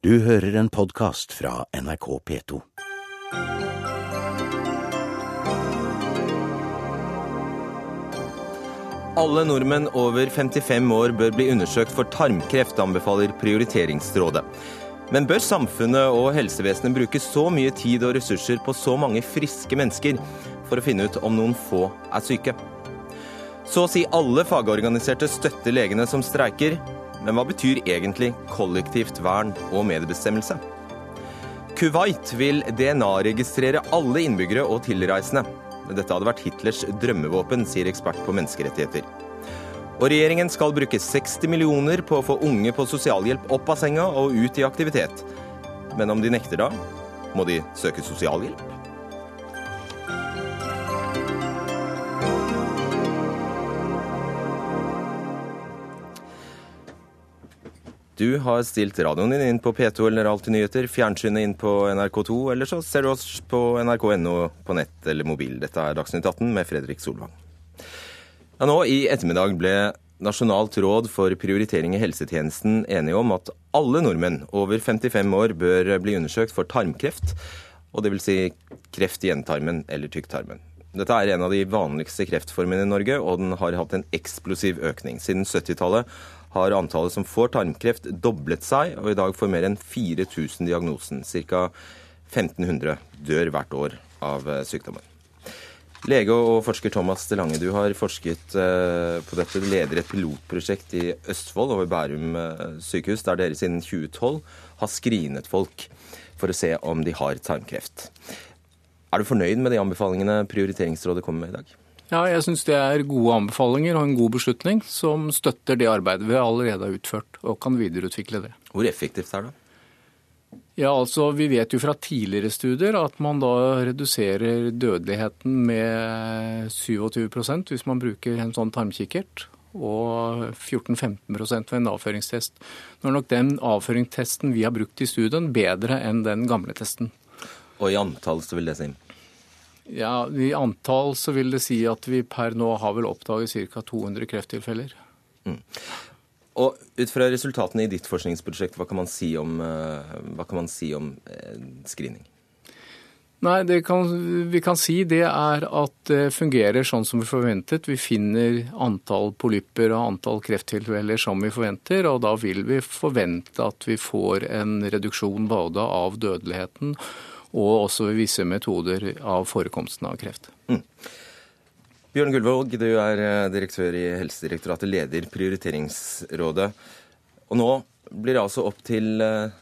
Du hører en podkast fra NRK P2. Alle nordmenn over 55 år bør bli undersøkt for tarmkreft, anbefaler Prioriteringsrådet. Men bør samfunnet og helsevesenet bruke så mye tid og ressurser på så mange friske mennesker for å finne ut om noen få er syke? Så å si alle fagorganiserte støtter legene som streiker, men hva betyr egentlig kollektivt vern og medbestemmelse? Kuwait vil DNA-registrere alle innbyggere og tilreisende. Dette hadde vært Hitlers drømmevåpen, sier ekspert på menneskerettigheter. Og regjeringen skal bruke 60 millioner på å få unge på sosialhjelp opp av senga og ut i aktivitet. Men om de nekter da, må de søke sosialhjelp? Du har stilt radioen din inn på P2 eller Alltid nyheter, fjernsynet inn på NRK2, eller så ser du oss på nrk.no på nett eller mobil. Dette er Dagsnytt 18 med Fredrik Solvang. Ja, nå i ettermiddag ble Nasjonalt råd for prioritering i helsetjenesten enige om at alle nordmenn over 55 år bør bli undersøkt for tarmkreft, og dvs. Si kreft i endetarmen eller tykktarmen. Dette er en av de vanligste kreftformene i Norge, og den har hatt en eksplosiv økning. Siden 70-tallet har antallet som får tarmkreft doblet seg, og i dag får mer enn 4000 diagnosen. Ca. 1500 dør hvert år av eh, sykdommen. Lege og forsker Thomas Delange, du har forsket eh, på dette. Du leder et pilotprosjekt i Østfold over Bærum eh, sykehus, der dere siden 2012 har screenet folk for å se om de har tarmkreft. Er du fornøyd med de anbefalingene Prioriteringsrådet kommer med i dag? Ja, jeg syns det er gode anbefalinger og en god beslutning som støtter det arbeidet vi allerede har utført, og kan videreutvikle det. Hvor effektivt er det? Ja, altså Vi vet jo fra tidligere studier at man da reduserer dødeligheten med 27% hvis man bruker en sånn tarmkikkert, og 14-15 ved en avføringstest. Nå er nok den avføringstesten vi har brukt i studien bedre enn den gamle testen. Og i antall så vil det si? Ja, I antall så vil det si at vi per nå har vel oppdaget ca. 200 krefttilfeller. Mm. Og ut fra resultatene i ditt forskningsprosjekt, hva kan man si om, eh, man si om eh, screening? Nei, det kan, vi kan si det er at det fungerer sånn som vi forventet. Vi finner antall polypper og antall krefttilfeller som vi forventer, og da vil vi forvente at vi får en reduksjon både av dødeligheten og også ved visse metoder av forekomsten av kreft. Mm. Bjørn Gullvåg, du er eh, direktør i Helsedirektoratet, leder Prioriteringsrådet. Og nå blir det altså opp til eh,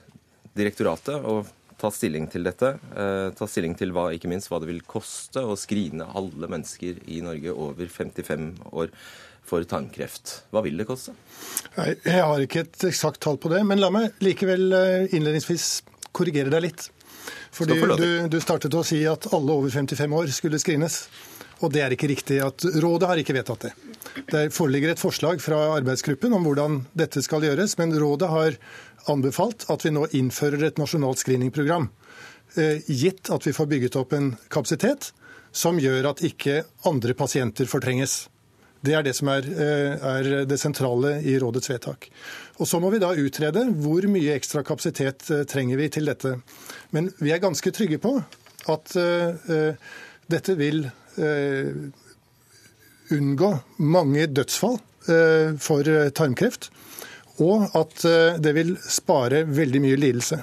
direktoratet å ta stilling til dette. Eh, ta stilling til hva, ikke minst hva det vil koste å skrine alle mennesker i Norge over 55 år for tarmkreft. Hva vil det koste? Jeg har ikke et eksakt tall på det, men la meg likevel innledningsvis korrigere deg litt. Fordi du, du startet å si at alle over 55 år skulle screenes. Og det er ikke riktig. at Rådet har ikke vedtatt det. Det foreligger et forslag fra arbeidsgruppen om hvordan dette skal gjøres, men rådet har anbefalt at vi nå innfører et nasjonalt screeningprogram. Eh, gitt at vi får bygget opp en kapasitet som gjør at ikke andre pasienter fortrenges. Det er det som er, eh, er, det sentrale i rådets vedtak. Og Så må vi da utrede hvor mye ekstra kapasitet eh, trenger vi til dette. Men vi er ganske trygge på at uh, dette vil unngå mange dødsfall for tarmkreft. Og at det vil spare veldig mye lidelse.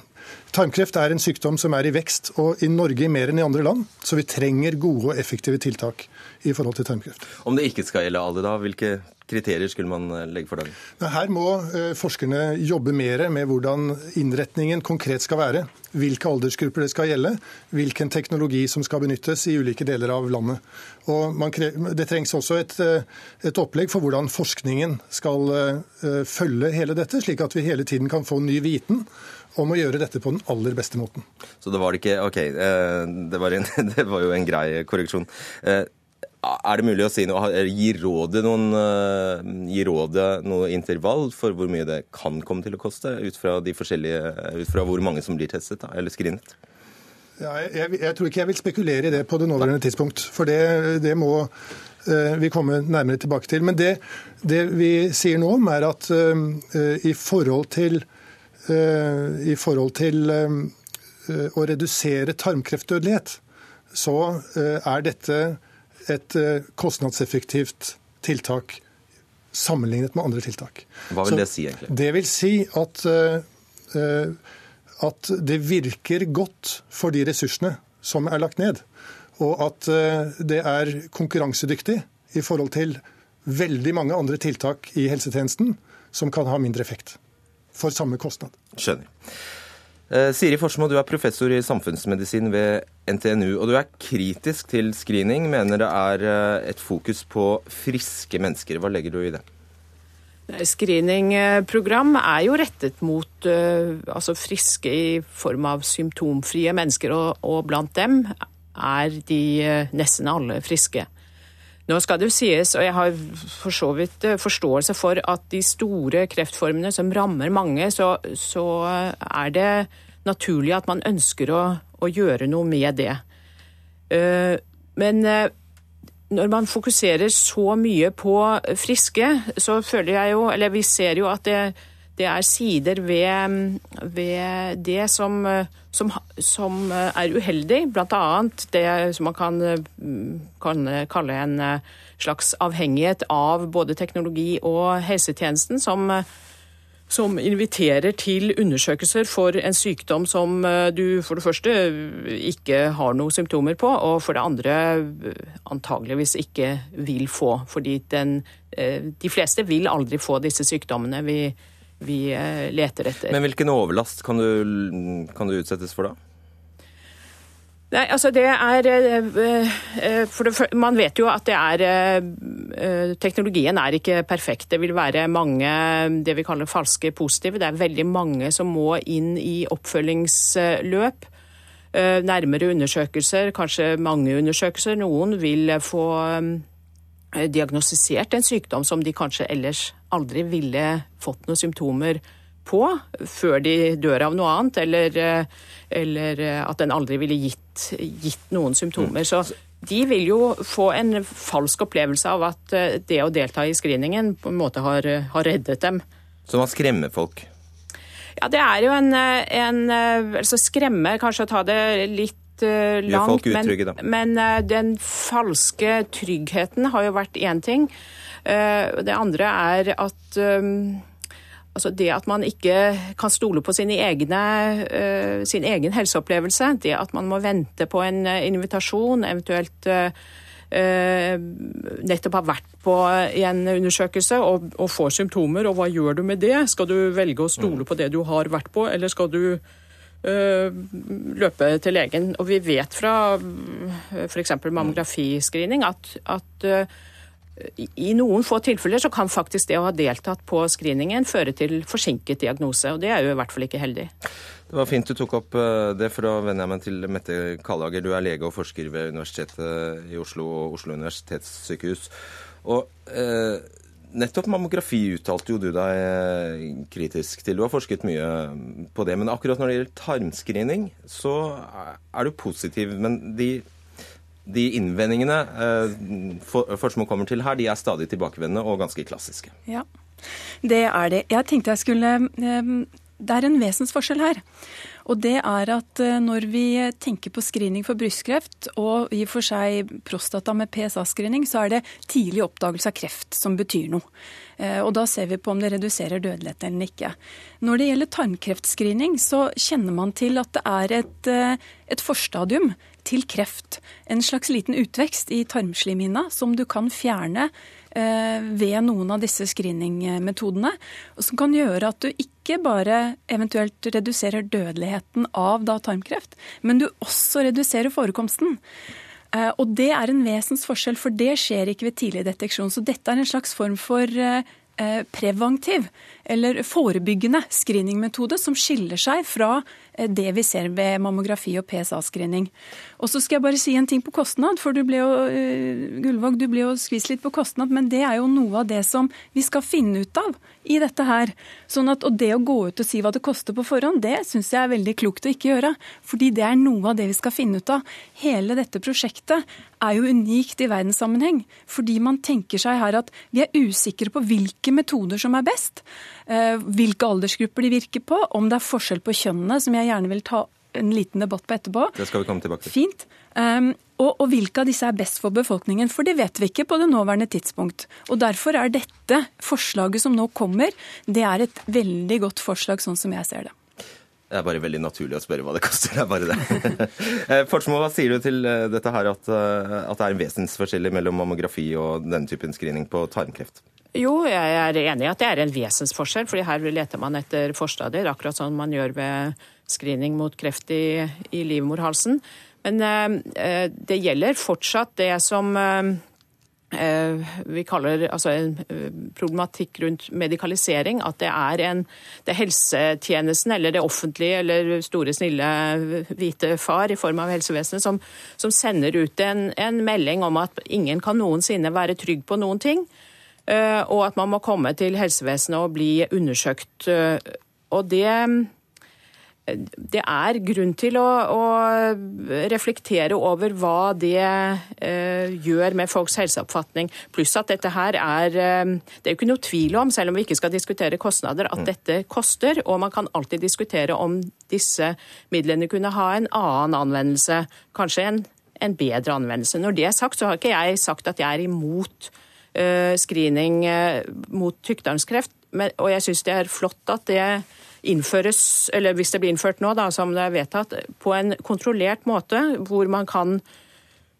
Tarmkreft er en sykdom som er i vekst, og i Norge mer enn i andre land. Så vi trenger gode og effektive tiltak i forhold til tarmkreft. Om det ikke skal gjelde alle, da, hvilke kriterier skulle man eh, legge for dagen? Her må eh, forskerne jobbe mer med hvordan innretningen konkret skal være. Hvilke aldersgrupper det skal gjelde, hvilken teknologi som skal benyttes i ulike deler av landet. Og det trengs også et, eh, et, opplegg for hvordan forskningen skal følge hele dette, slik at vi hele tiden kan få ny viten om å gjøre dette på den aller beste måten. Så det var det ikke OK, eh, det var, en, det var jo en grei korreksjon. Eh, er det mulig å si noe, Gir rådet, noen, eh, gir rådet noe intervall for hvor mye det kan komme til å koste, ut fra, de ut fra hvor mange som blir testet da, eller screenet? Ja, jeg, jeg, tror ikke jeg vil spekulere i det på det nåværende tidspunkt. For det, det må uh, vi komme nærmere tilbake til. Men det, det, vi sier nå, om, er at uh, i forhold til i forhold til å redusere tarmkreftdødelighet, så er dette et kostnadseffektivt tiltak sammenlignet med andre tiltak. Hva vil så, det si, egentlig? Det vil si at, at det virker godt for de ressursene som er lagt ned. Og at det er konkurransedyktig i forhold til veldig mange andre tiltak i helsetjenesten som kan ha mindre effekt for samme kostnad. Skjønner. Eh, Siri Forsmo, du er professor i samfunnsmedisin ved NTNU. Og du er kritisk til screening, mener det er eh, et fokus på friske mennesker. Hva legger du i det? Screeningprogram er jo rettet mot uh, altså friske i form av symptomfrie mennesker, og, og blant dem er de nesten alle friske. Nå skal det jo sies, og jeg har for så vidt eh, forståelse for at de store kreftformene som rammer mange, så, så er det naturlig at man ønsker å, å gjøre noe med det. Eh, men eh, når man fokuserer så mye på friske, så føler jeg jo Eller vi ser jo at det, det er sider ved, ved det som, som, som, er uheldig. Bl.a. det som man kan, kan, kalle en slags avhengighet av både teknologi og helsetjenesten, som, som inviterer til undersøkelser for en sykdom som du for det første ikke har noen symptomer på, og for det andre antageligvis ikke vil få. Fordi den, de fleste vil aldri få disse sykdommene. vi vi eh, leter etter. Men hvilken overlast kan du, kan du utsettes for da? Nei, altså det er eh, eh, for det, Man vet jo at det er Teknologien er ikke perfekt. Det vil være mange det vi kaller falske positive. Det er veldig mange som må inn i oppfølgingsløp. Nærmere undersøkelser, kanskje mange undersøkelser. Noen vil få diagnostisert en sykdom som de kanskje ellers aldri ville fått noen symptomer på før de dør av noe annet, eller, eh, eller eh, at den aldri ville gitt, gitt noen symptomer. Mm. Så de vil jo få en falsk opplevelse av at eh, det å delta i screeningen på en måte har, har reddet dem. Så man skremmer folk? Ja, det er jo en, en altså Skremme, kanskje å ta det litt langt. Utrygge, men, men den falske tryggheten har jo vært én ting. Eh, det andre er at Altså det at man ikke kan stole på egne, uh, sin egen helseopplevelse, det at man må vente på en invitasjon, eventuelt nettopp har vært på en undersøkelse og, og, får symptomer, og hva gjør du med det? Skal du velge å stole mm. på det du har vært på, eller skal du løpe til legen? Og vi vet fra f.eks. mammografiscreening at, at i noen få tilfeller så kan faktisk det å ha deltatt på screeningen føre til forsinket diagnose, og det er jo i hvert fall ikke heldig. Det var fint du tok opp det, for da vender jeg meg til Mette Kallager. Du er lege og forsker ved Universitetet i Oslo og Oslo universitetssykehus. Og eh, nettopp mammografi uttalte jo du deg eh, kritisk til. Du har forsket mye på det. Men akkurat når det gjelder tarmscreening, så er du positiv. Men de de innvendingene eh, Forsmo kommer til her, de er stadig tilbakevendende og ganske klassiske. Ja, det er det. Jeg tenkte jeg skulle eh, Det er en vesensforskjell her. Og det er at eh, når vi tenker på screening for brystkreft, og i og for seg prostata med PSA-screening, så er det tidlig oppdagelse av kreft som betyr noe. Og da ser vi på om det reduserer dødelighet eller ikke. Når det gjelder tarmkreftscreening, så kjenner man til at det er et, et forstadium til kreft. En slags liten utvekst i tarmslimhinna som du kan fjerne eh, ved noen av disse screeningmetodene. Som kan gjøre at du ikke bare eventuelt reduserer dødeligheten av da tarmkreft, men du også reduserer forekomsten. Eh, og det er en vesensforskjell, for det skjer ikke ved tidlig deteksjon. Så dette er en slags form for eh, preventiv eller forebyggende screeningmetode som skiller seg fra Eh, det vi ser ved mammografi og PSA-screening. Og så skal jeg bare si en ting på kostnad, for du ble jo, uh, Gullvåg, du ble jo skvist litt på kostnad, men det er jo noe av det som vi skal finne ut av i dette her. Sånn at, og det å gå ut og si hva det koster på forhånd, det syns jeg er veldig klokt å ikke gjøre. Fordi det er noe av det vi skal finne ut av. Hele dette prosjektet er jo unikt i verdenssammenheng. Fordi man tenker seg her at vi er usikre på hvilke hvilke metoder som er best, eh, hvilke aldersgrupper de virker på, om det er forskjell på kjønnene, som jeg gjerne vil ta en liten debatt på etterpå. Det skal vi komme tilbake til. Fint. Um, og, og, hvilke av disse er best for befolkningen? For det vet vi ikke på det nåværende tidspunkt. Og Derfor er dette forslaget som nå kommer, det er et veldig godt forslag, sånn som jeg ser det. Det er bare veldig naturlig å spørre hva det koster. Det er bare det. Eh, Forsmo, hva sier du til eh, dette her at, eh, at det er en vesensforskjell mellom mammografi og denne typen screening på tarmkreft? Jo, jeg er enig i at det er en vesensforskjell, fordi her leter man etter forstadier, akkurat sånn man gjør ved screening mot kreft i, i livmorhalsen. Men eh, det gjelder fortsatt det som eh, Eh, vi kaller altså en eh, problematikk rundt medikalisering. At det er, en, det er helsetjenesten eller det offentlige eller store, snille hvite far i form av helsevesenet som, som sender ut en, en, melding om at ingen kan noensinne være trygg på noen ting. Eh, og at man må komme til helsevesenet og bli undersøkt. Og det det er grunn til å, å, reflektere over hva det eh, gjør med folks helseoppfatning. Pluss at dette her er eh, Det er jo ikke noe tvil om, selv om vi ikke skal diskutere kostnader, at mm. dette koster. Og man kan alltid diskutere om disse midlene kunne ha en annen anvendelse. Kanskje en, en bedre anvendelse. Når det er sagt, så har ikke jeg sagt at jeg er imot eh, screening eh, mot tykktarmskreft. og jeg syns det er flott at det innføres, eller hvis det blir innført nå, da, som det er vedtatt, på en kontrollert måte, hvor man kan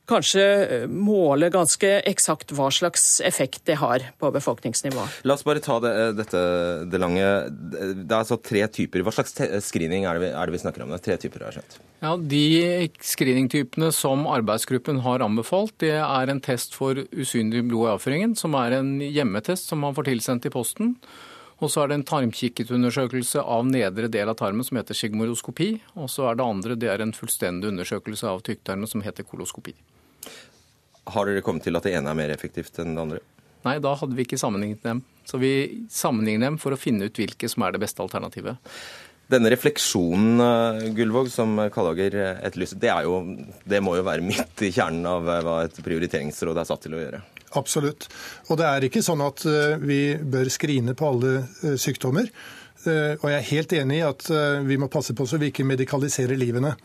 kanskje eh, måle ganske eksakt hva slags effekt det har på befolkningsnivå. La oss bare ta det, eh, dette det lange. Det er altså tre typer. Hva slags screening er det vi, er det vi snakker om? Det er tre typer, har jeg skjønt. Ja, De screeningtypene som arbeidsgruppen har anbefalt, det er en test for usynlig blod i avføringen, som er en hjemmetest som man får tilsendt i posten. Og så er det en tarmkikketundersøkelse av nedre del av tarmen som heter sigmoroskopi. Og så er det andre det er en fullstendig undersøkelse av tykktarmen som heter koloskopi. Har dere kommet til at det ene er mer effektivt enn det andre? Nei, da hadde vi ikke sammenlignet dem. Så vi sammenligner dem for å finne ut hvilke som er det beste alternativet. Denne refleksjonen eh, Gullvåg, som Kallager etterlyser, det, jo, det må jo være midt i kjernen av eh, hva et prioriteringsråd er satt til å gjøre? Absolutt. Og det er ikke sånn at eh, vi bør skrine på alle eh, sykdommer. Eh, og jeg er helt enig i at vi må passe på så vi ikke medikaliserer livene.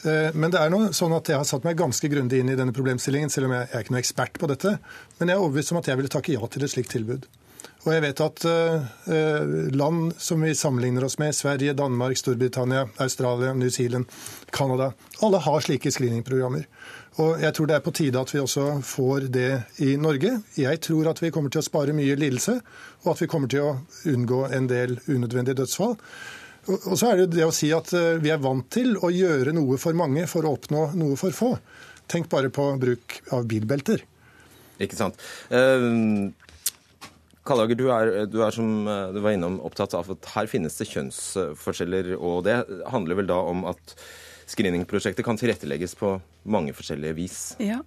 Men det er noe sånn at jeg har satt meg ganske grundig inn i denne problemstillingen, selv om jeg er ikke noe ekspert på dette. Men jeg er overbevist om at jeg ville takke ja til et slikt tilbud. Og jeg vet at land som vi sammenligner oss med, Sverige, Danmark, Storbritannia, Australia, New Zealand, Canada, alle har slike screeningprogrammer. Og jeg tror det er på tide at vi også får det i Norge. Jeg tror at vi kommer til å spare mye lidelse, og at vi kommer til å unngå en del unødvendige dødsfall. Og så er det det å si at eh, vi er vant til å gjøre noe for mange for å oppnå noe for få. Tenk bare på bruk av bilbelter. Ikke sant. Kallager, du er, du er, som eh, du var innom opptatt av at her finnes det kjønnsforskjeller, og det handler vel da om at screeningprosjektet kan tilrettelegges på mange forskjellige vis. Ja.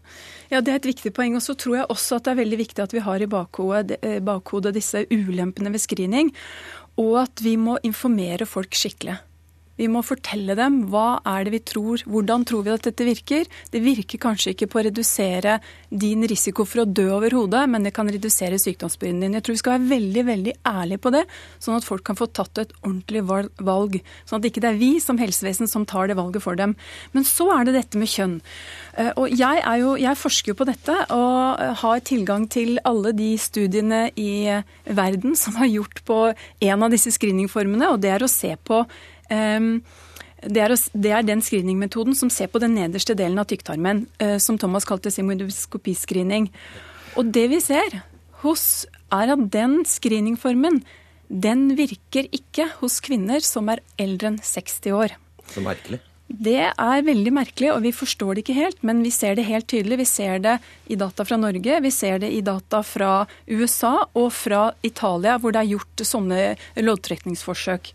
ja. det er et viktig poeng. Og så tror jeg også at det er veldig viktig at vi har i bakhodet, eh, bakhodet disse ulempene ved screening, og at vi må informere folk skikkelig. Vi må fortelle dem hva er det vi tror, hvordan tror vi at dette virker. Det virker kanskje ikke på å redusere din risiko for å dø over hodet, men det kan redusere sykdomsbyrden din. Jeg tror vi skal være veldig veldig ærlige på det, sånn at folk kan få tatt et ordentlig valg. Sånn at det ikke er vi som helsevesen som tar det valget for dem. Men så er det dette med kjønn. Eh, og jeg, jo, jeg forsker jo på dette og har tilgang til alle de studiene i verden som har gjort på en av disse screeningformene, og det er å se på det er, det er, den screeningmetoden som ser på den nederste delen av tykktarmen, eh, som Thomas kalte sigmoidoskopiscreening. Og det vi ser hos, er at den screeningformen den virker ikke hos kvinner som er eldre enn 60 år. Så merkelig. Det er veldig merkelig, og vi forstår det ikke helt, men vi ser det helt tydelig. Vi ser det i data fra Norge, vi ser det i data fra USA og fra Italia, hvor det er gjort sånne loddtrekningsforsøk.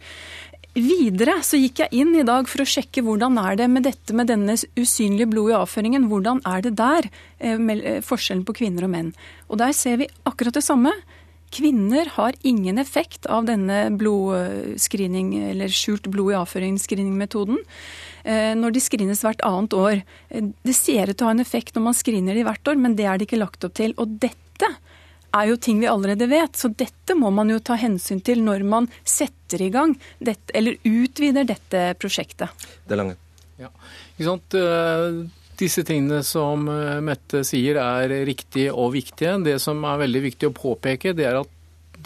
Videre så gikk jeg inn i dag for å sjekke hvordan er det med dette med denne usynlige blod i avføringen. Hvordan er det der, eh, eh, forskjellen på kvinner og menn. Og der ser vi akkurat det samme. Kvinner har ingen effekt av denne blodscreening, eller skjult blod i avføring-screening-metoden når de screenes hvert annet år. Det ser ut til å ha en effekt når man screener de hvert år, men det er det ikke lagt opp til. Og dette er jo ting vi allerede vet. Så dette må man jo ta hensyn til når man setter i gang dette, eller utvider dette prosjektet. Det er lange. Ja, ikke sant? Eh, disse tingene som eh, Mette sier er riktige og viktige. Det som er veldig viktig å påpeke, det er at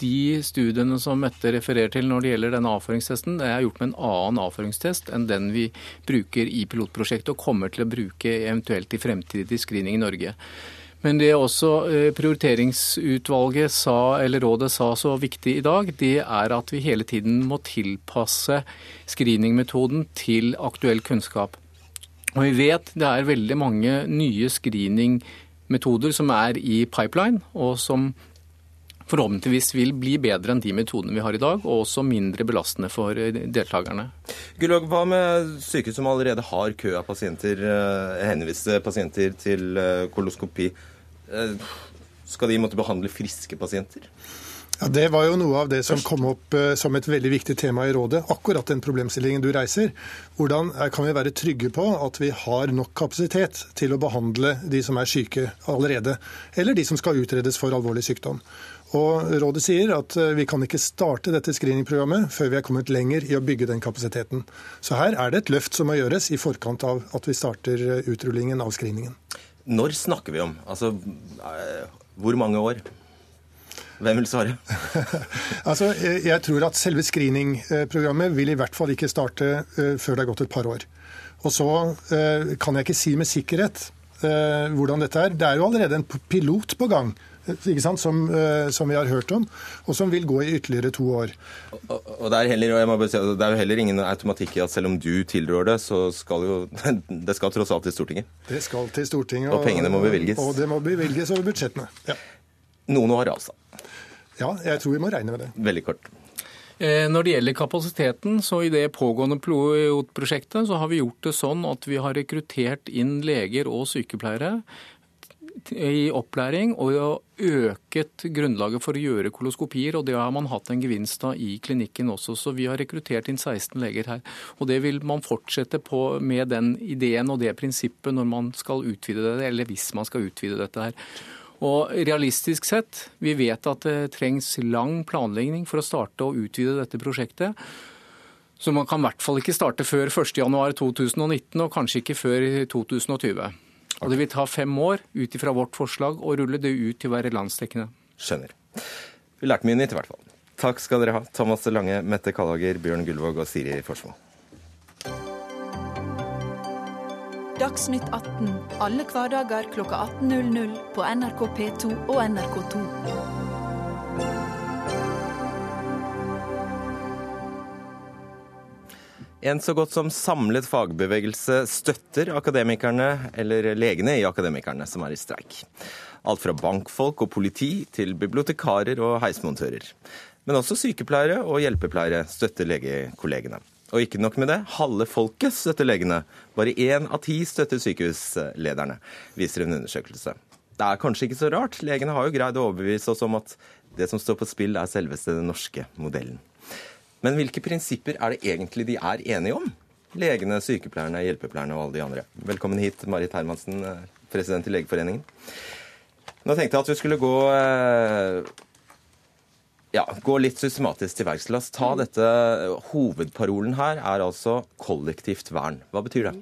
de studiene som Mette refererer til når det gjelder denne avføringstesten, det er gjort med en annen avføringstest enn den vi bruker i pilotprosjektet og kommer til å bruke eventuelt i fremtidig screening i Norge. Men det også eh, prioriteringsutvalget sa, eller rådet sa så viktig i dag, det er at vi hele tiden må tilpasse screeningmetoden til aktuell kunnskap. Og vi vet det er veldig mange nye screeningmetoder som er i pipeline, og som forhåpentligvis vil bli bedre enn de metodene vi har i dag, og også mindre belastende for eh, deltakerne. Gullog, hva med sykehus som allerede har kø av pasienter, eh, henviste pasienter til koloskopi? Skal de måtte behandle friske pasienter? Ja, Det var jo noe av det som kom opp uh, som et veldig viktig tema i rådet. Akkurat den problemstillingen du reiser. Hvordan er, kan vi være trygge på at vi har nok kapasitet til å behandle de som er syke allerede, eller de som skal utredes for alvorlig sykdom. Og Rådet sier at vi kan ikke starte dette screeningprogrammet før vi er kommet lenger i å bygge den kapasiteten. Så her er det et løft som må gjøres i forkant av at vi starter utrullingen av screeningen. Når snakker vi om? Altså, hvor mange år? Hvem vil svare? altså, jeg tror at selve screeningprogrammet vil i hvert fall ikke starte uh, før det er gått et par år. Og så uh, kan jeg ikke si med sikkerhet hvordan dette er. Det er jo allerede en pilot på gang. Som, som, vi har hørt om, og som vil gå i ytterligere to år. Og, og det, er heller, si, det, er jo heller ingen automatikk i at selv om du tilrår det, så skal jo det skal tross alt til Stortinget? Det skal til Stortinget. Og, og pengene må bevilges? Og det må bevilges over budsjettene. ja. Noen år, altså. Ja, jeg tror vi må regne med det. Veldig kort. Eh, når det gjelder kapasiteten, så i det pågående pilotprosjektet så har vi gjort det sånn at vi har rekruttert inn leger og sykepleiere i opplæring og øket grunnlaget for å gjøre koloskopier. og Det har man hatt en gevinst av i klinikken også. Så vi har rekruttert inn 16 leger her. Og Det vil man fortsette på med den ideen og det prinsippet når man skal utvide det, eller hvis man skal utvide dette her. Og realistisk sett, vi vet at det trengs lang planlegging for å starte og utvide dette prosjektet. Så man kan i hvert fall ikke starte før 1.1.2019, og kanskje ikke før 2020. Og det vil ta fem år ut ifra vårt forslag å rulle det ut til å være landsdekkende. Skjønner. Vi lærte mye nytt i hvert fall. Takk skal dere ha, Thomas Lange, Mette Kallager, Bjørn Gullvåg og Siri Forsmo. Dagsnytt 18 alle hverdager kl 18.00 på NRK P2 og NRK2. En så godt som samlet fagbevegelse støtter akademikerne, eller legene i Akademikerne, som er i streik. Alt fra bankfolk og politi til bibliotekarer og heismontører. Men også sykepleiere og hjelpepleiere støtter legekollegene. Og ikke nok med det, halve folket støtter legene. Bare én av ti støtter sykehuslederne, viser en undersøkelse. Det er kanskje ikke så rart. Legene har jo greid å overbevise oss om at det som står på spill, er selveste den norske modellen. Men hvilke prinsipper er det egentlig de er enige om? Legene, sykepleierne, hjelpepleierne og alle de andre. Velkommen hit, Marit Hermansen, president i Legeforeningen. Nå tenkte jeg at vi skulle gå eh, ja, gå litt systematisk til verks. La oss ta dette. Hovedparolen her er altså kollektivt vern. Hva betyr det?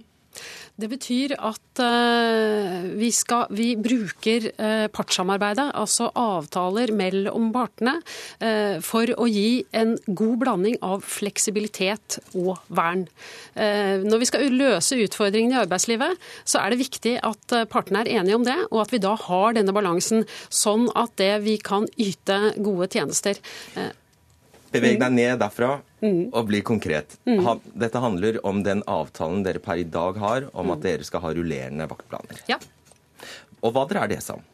Det betyr at uh, vi, skal, vi, bruker uh, partssamarbeidet, altså avtaler mellom partene, uh, for å gi en god blanding av fleksibilitet og vern. Når vi skal løse utfordringene i arbeidslivet, så er det viktig at partene er enige om det, og at vi da har denne balansen, sånn at det vi kan yte gode tjenester. Beveg deg ned derfra mm. og bli konkret. Mm. Dette handler om den avtalen dere per i dag har om at mm. dere skal ha rullerende vaktplaner. Ja. Og hva drar det seg om?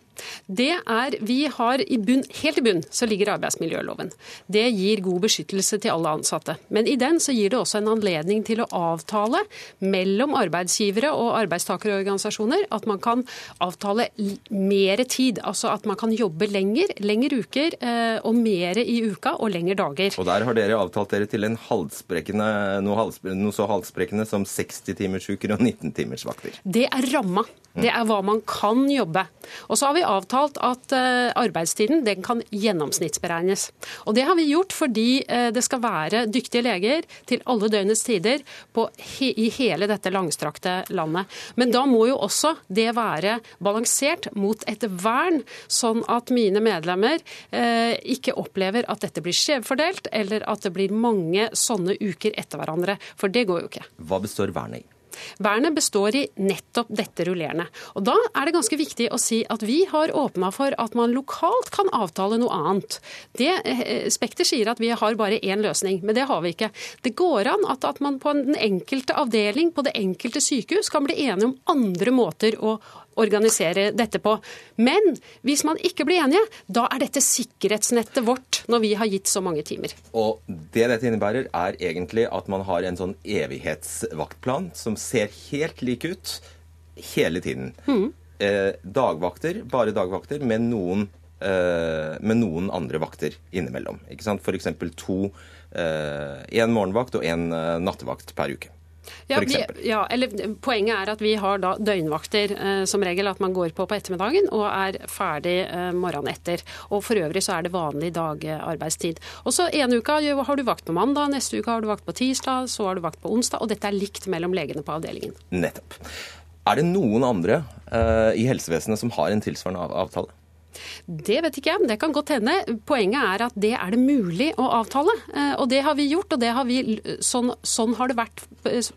Det er Vi har i bunn, helt i bunn så ligger arbeidsmiljøloven. Det gir god beskyttelse til alle ansatte. Men i den så gir det også en anledning til å avtale mellom arbeidsgivere og arbeidstakerorganisasjoner at man kan avtale mer tid. Altså at man kan jobbe lenger, lengre uker eh, og mer i uka og lengre dager. Og der har dere avtalt dere til en halsbrekkende, noe, halsbrekkende, noe så halsbrekkende som 60-timersuker og 19-timersvakter. Det er ramma. Det er hva man kan jobbe. Og så har vi avtalt at uh, arbeidstiden den kan gjennomsnittsberegnes. Og Det har vi gjort fordi uh, det skal være dyktige leger til alle døgnets tider på, i hele dette langstrakte landet. Men da må jo også det være balansert mot et vern, sånn at mine medlemmer uh, ikke opplever at dette blir skjevfordelt, eller at det blir mange sånne uker etter hverandre. For det går jo ikke. Hva består vernet i? Vernet består i nettopp dette rullerende. Og Da er det ganske viktig å si at vi har åpna for at man lokalt kan avtale noe annet. Det eh, Spekter sier at vi har bare én løsning, men det har vi ikke. Det går an at, at man på den enkelte avdeling, på det enkelte sykehus, kan bli enige om andre måter å organisere dette på. Men hvis man ikke blir enige, da er dette sikkerhetsnettet vårt når vi har gitt så mange timer. Og det dette innebærer, er egentlig at man har en sånn evighetsvaktplan som ser helt lik ut hele tiden. Mm. Eh, dagvakter, bare dagvakter, med noen, eh, med noen andre vakter innimellom. Ikke sant? F.eks. to. Én eh, morgenvakt og én eh, nattevakt per uke. Ja, vi, ja, eller Poenget er at vi har da døgnvakter eh, som regel at man går på på ettermiddagen og er ferdig eh, morgenen etter. Og For øvrig så er det vanlig dagarbeidstid. Og så En uke har du vakt på mandag, neste uke har du vakt på tirsdag, så har du vakt på onsdag. Og dette er likt mellom legene på avdelingen. Nettopp. Er det noen andre eh, i helsevesenet som har en tilsvarende avtale? Det vet ikke jeg, det kan godt hende. Poenget er at det er det mulig å avtale. Eh, og det har vi gjort, og har vi, sånn, sånn, har det vært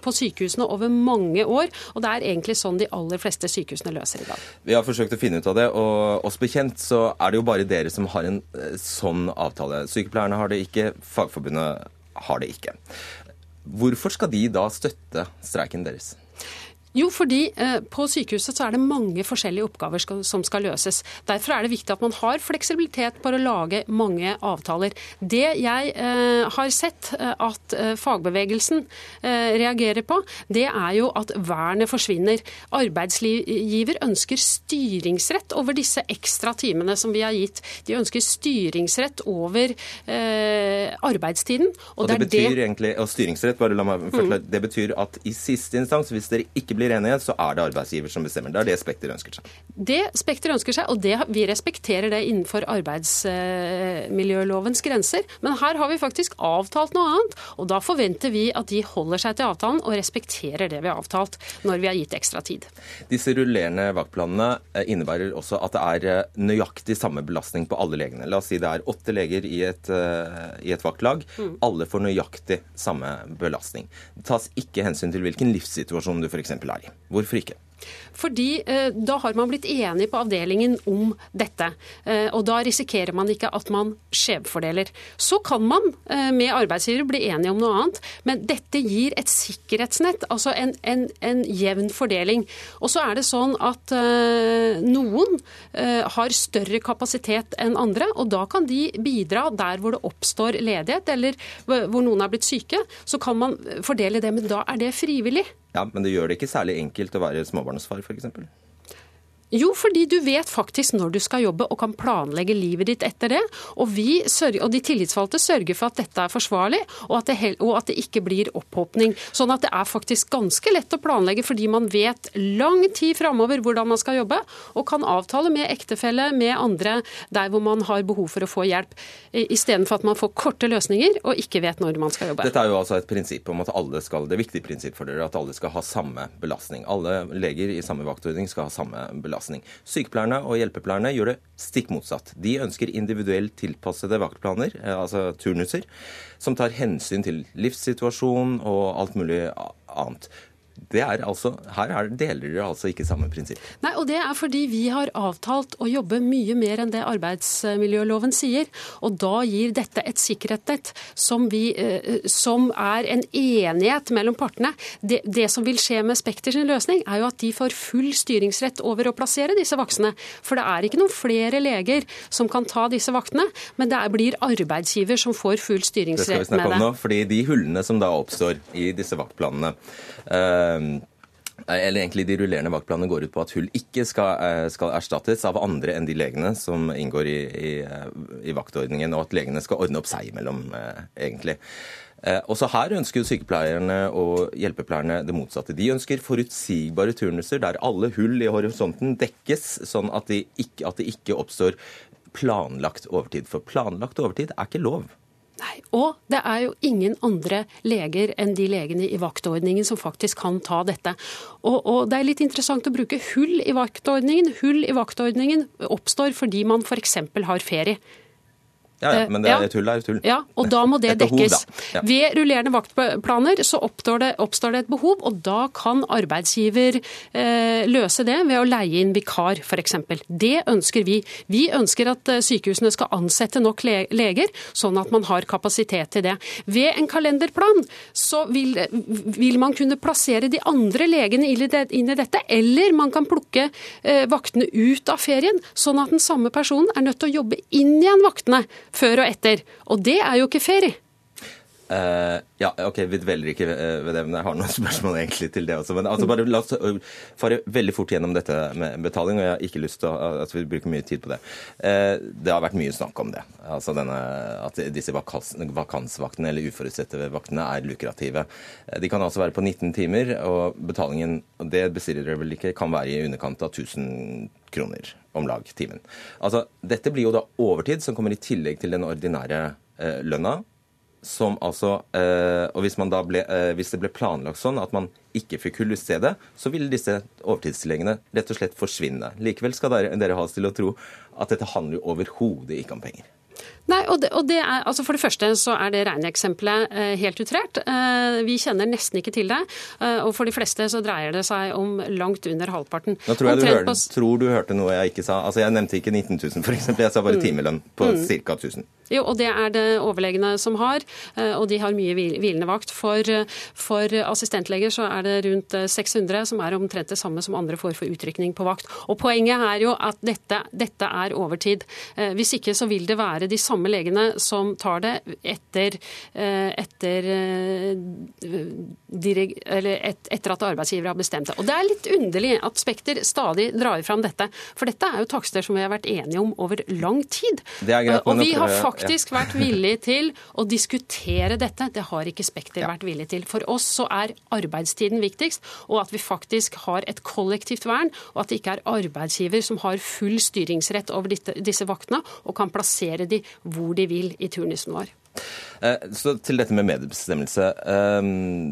på sykehusene over mange år. Og det er egentlig sånn de aller fleste sykehusene løser i dag. Vi har forsøkt å finne ut av det, og oss bekjent så er det jo bare dere som har en eh, sånn avtale. Sykepleierne har det ikke, Fagforbundet har det ikke. Hvorfor skal de da støtte streiken deres? Jo, fordi eh, på sykehuset så er det mange forskjellige oppgaver skal, som skal løses. Derfor er det viktig at man har fleksibilitet på å lage mange avtaler. Det jeg eh, har sett eh, at eh, fagbevegelsen reagerer på, det er jo at vernet forsvinner. Arbeidsgiver ønsker styringsrett over disse ekstra timene som vi har gitt. De ønsker styringsrett over arbeidstiden. Og, og det, det betyr det... egentlig, og styringsrett, bare la meg mm. det betyr at i siste instans, hvis dere ikke blir enige, så er det arbeidsgiver som bestemmer. Det er det Spekter ønsker seg. Det Spekter ønsker seg, og det, vi respekterer det innenfor arbeidsmiljølovens grenser. Men her har vi faktisk avtalt noe annet, og da forventer vi at de holder seg til avtalen og respekterer det vi har avtalt når vi har gitt ekstra tid. Disse rullerende vaktplanene eh, innebærer også at det er eh, nøyaktig samme belastning på alle legene. La oss si det er åtte leger i et, eh, i et vaktlag. Mm. Alle får nøyaktig samme belastning. Det tas ikke hensyn til hvilken livssituasjon du f.eks. er. Hvorfor ikke? Fordi eh, da har man blitt enig på avdelingen om dette. Eh, og da risikerer man ikke at man skjevfordeler. Så kan man eh, med arbeidsgiver bli enige om noe annet, men dette gir et sikkerhetsnett, altså en, en, en jevn fordeling. Og så er det sånn at eh, noen eh, har større kapasitet enn andre, og da kan de bidra der hvor det oppstår ledighet, eller hvor noen er blitt syke. Så kan man fordele det, men da er det frivillig. Ja, Men det gjør det ikke særlig enkelt å være småbarnsfar, f.eks.? Jo, fordi du vet faktisk når du skal jobbe og kan planlegge livet ditt etter det. Og, sørger, og de tillitsvalgte sørger for at dette er forsvarlig, og at, det, og at, det, ikke blir opphopning. Sånn at det er faktisk ganske lett å planlegge fordi man vet lang tid framover hvordan man skal jobbe, og kan avtale med ektefelle, med andre, der hvor man har behov for å få hjelp. Istedenfor at man får korte løsninger og ikke vet når man skal jobbe. Dette er jo altså et prinsipp om at alle skal, det er viktig prinsipp for dere at alle skal ha samme belastning. Alle leger i samme vaktordning skal ha samme belastning belastning. Sykepleierne og hjelpepleierne gjør det stikk motsatt. De ønsker individuelt tilpassede vaktplaner, eh, altså turnuser, som tar hensyn til livssituasjon og alt mulig annet. Det er altså, her er, deler dere altså ikke samme prinsipp. Nei, og Det er fordi vi har avtalt å jobbe mye mer enn det arbeidsmiljøloven sier. Og da gir dette et sikkerhetsnett som, vi, som er en enighet mellom partene. Det, det, som vil skje med Spekter sin løsning, er jo at de får full styringsrett over å plassere disse vaksene. For det er ikke noen flere leger som kan ta disse vaktene, men det blir arbeidsgiver som får full styringsrett med det. Det skal vi snakke om nå, fordi de hullene som da oppstår i disse vaktplanene, Ehm, eller egentlig De rullerende vaktplanene går ut på at hull ikke skal, eh, skal, erstattes av andre enn de legene som inngår i, i, i, vaktordningen, og at legene skal ordne opp seg imellom, eh, egentlig. Eh, også her ønsker sykepleierne og hjelpepleierne det motsatte. De ønsker forutsigbare turnuser der alle hull i horisonten dekkes, sånn at de ikke, at det ikke oppstår planlagt overtid. For planlagt overtid er ikke lov. Nei, Og det er jo ingen andre leger enn de legene i vaktordningen som faktisk kan ta dette. Og, og det er litt interessant å bruke hull i vaktordningen. Hull i vaktordningen oppstår fordi man f.eks. har ferie. Ja, ja, men det er et hull er tull. Ja, og da må det dekkes. Ja. Ved rullerende vaktplaner så oppstår det, oppstår det, et behov, og da kan arbeidsgiver eh, løse det ved å leie inn vikar, f.eks. Det ønsker vi. Vi ønsker at eh, sykehusene skal ansette nok leger, sånn at man har kapasitet til det. Ved en kalenderplan så vil, vil man kunne plassere de andre legene inn i dette, eller man kan plukke eh, vaktene ut av ferien, sånn at den samme personen er nødt til å jobbe inn igjen vaktene før og etter. Og det er jo ikke ferie. Uh, ja, ok, Vi dveler ikke ved det, men jeg har noen spørsmål egentlig til det også. Men altså bare la oss øh, fare veldig fort gjennom dette med betaling, og jeg har ikke lyst til at vi bruker mye tid på det. Uh, det har vært mye snakk om det. Altså denne, At disse vakans, vakansvaktene eller uforutsette vaktene er lukrative. Uh, de kan altså være på 19 timer, og betalingen, og det bestiller dere vel ikke, kan være i underkant av 1000 kroner om lag timen. Altså, Dette blir jo da overtid som kommer i tillegg til den ordinære lønna som altså eh, Og hvis, ble, eh, hvis, det ble planlagt sånn at man ikke fikk hull i stedet, så ville disse overtidstilleggene rett og slett forsvinne. Likevel skal dere, dere ha oss til å tro at dette handler overhodet ikke om penger. Nei, og det, og det er, altså For det første så er det regneeksempelet eh, helt utrert. Eh, vi kjenner nesten ikke til det. Eh, og for de fleste så dreier det seg om langt under halvparten. Nå tror jeg du, hørte, tror du hørte noe jeg ikke sa. Altså Jeg nevnte ikke 19 000 f.eks. Jeg sa bare mm. timelønn på mm. ca. 1000. Jo, og det er det overlegene som har, og de har mye hvilende vakt. For, for assistentleger så er det rundt 600, eh, som er omtrent det samme som andre får for utrykning på vakt. Og Poenget er jo at dette, dette er overtid. Hvis ikke så vil det være de samme legene som tar det etter, etter, etter at arbeidsgiver har bestemt det. Og Det er litt underlig at Spekter stadig drar fram dette, for dette er jo takster som vi har vært enige om over lang tid. Det er greit, og vi har faktisk vært villige til å diskutere dette. Det har ikke Spekter vært villig til. For oss så er arbeidstiden viktigst, og at vi faktisk har et kollektivt vern, og at det ikke er arbeidsgiver som har full styringsrett over disse vaktene og kan plassere de hvor de vil i turnusen vår. Eh, så til dette med medbestemmelse. Eh,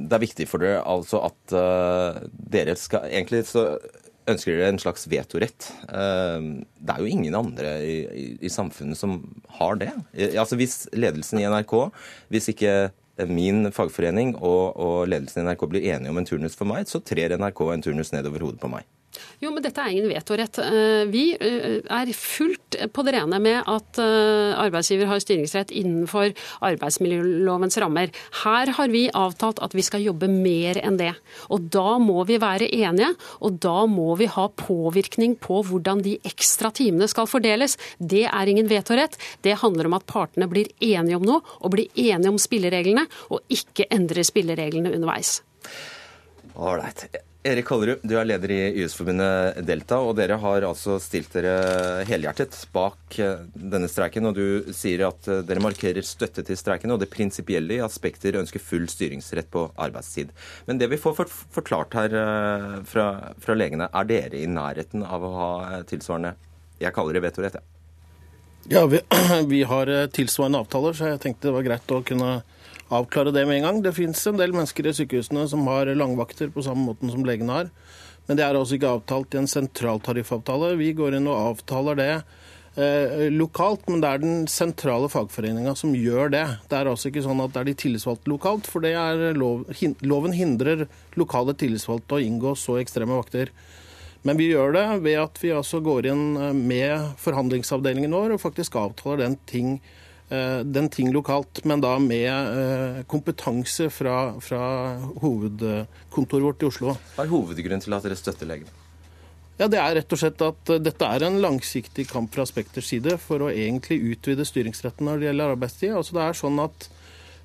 det er viktig for dere altså at eh, dere skal Egentlig så ønsker dere en slags vetorett. Det er jo ingen andre i, i, i samfunnet som har det. Altså Hvis ledelsen i NRK, hvis ikke min fagforening og, og ledelsen i NRK blir enige om en turnus for meg, så trer NRK en turnus nedover hodet på meg. Jo, men dette er ingen vetorett. Eh, vi eh, er fullt på det rene med at eh, arbeidsgiver har styringsrett innenfor arbeidsmiljølovens rammer. Her har vi avtalt at vi skal jobbe mer enn det. Og da må vi være enige, og da må vi ha påvirkning på hvordan de ekstra timene skal fordeles. Det er ingen vetorett. Det handler om at partene blir enige om noe, og blir enige om spillereglene, og ikke endrer spillereglene underveis. Ålreit. Erik Hollerud, du er leder i YS-forbundet Delta, og dere har altså stilt dere helhjertet bak eh, denne streiken. Og du sier at eh, dere markerer støtte til streiken og det prinsipielle i aspekter ønsker full styringsrett på arbeidstid. Men det vi får forklart her eh, fra, fra legene, er dere i nærheten av å ha tilsvarende Jeg kaller det vetorett, jeg. Ja, vi, vi har tilsvarende avtaler, så jeg tenkte det var greit å kunne avklare det med en gang. Det fins en del mennesker i sykehusene som har langvakter på samme måten som legene har. Men det er altså ikke avtalt i en sentraltariffavtale. Vi går inn og avtaler det eh, lokalt, men det er den sentrale fagforeninga som gjør det. Det er altså ikke sånn at det er de tillitsvalgte lokalt, for lov, hin, loven hindrer lokale tillitsvalgte å inngå så ekstreme vakter. Men vi gjør det ved at vi altså går inn eh, med forhandlingsavdelingen vår og faktisk avtaler den ting den ting lokalt, men da med eh, kompetanse fra, fra hovedkontoret vårt i Oslo. Hva er hovedgrunnen til at dere støtter legene? Ja, Det er rett og slett at eh, dette er en langsiktig kamp fra Spekters side for å egentlig utvide styringsretten når det gjelder arbeidstid. Altså det er sånn at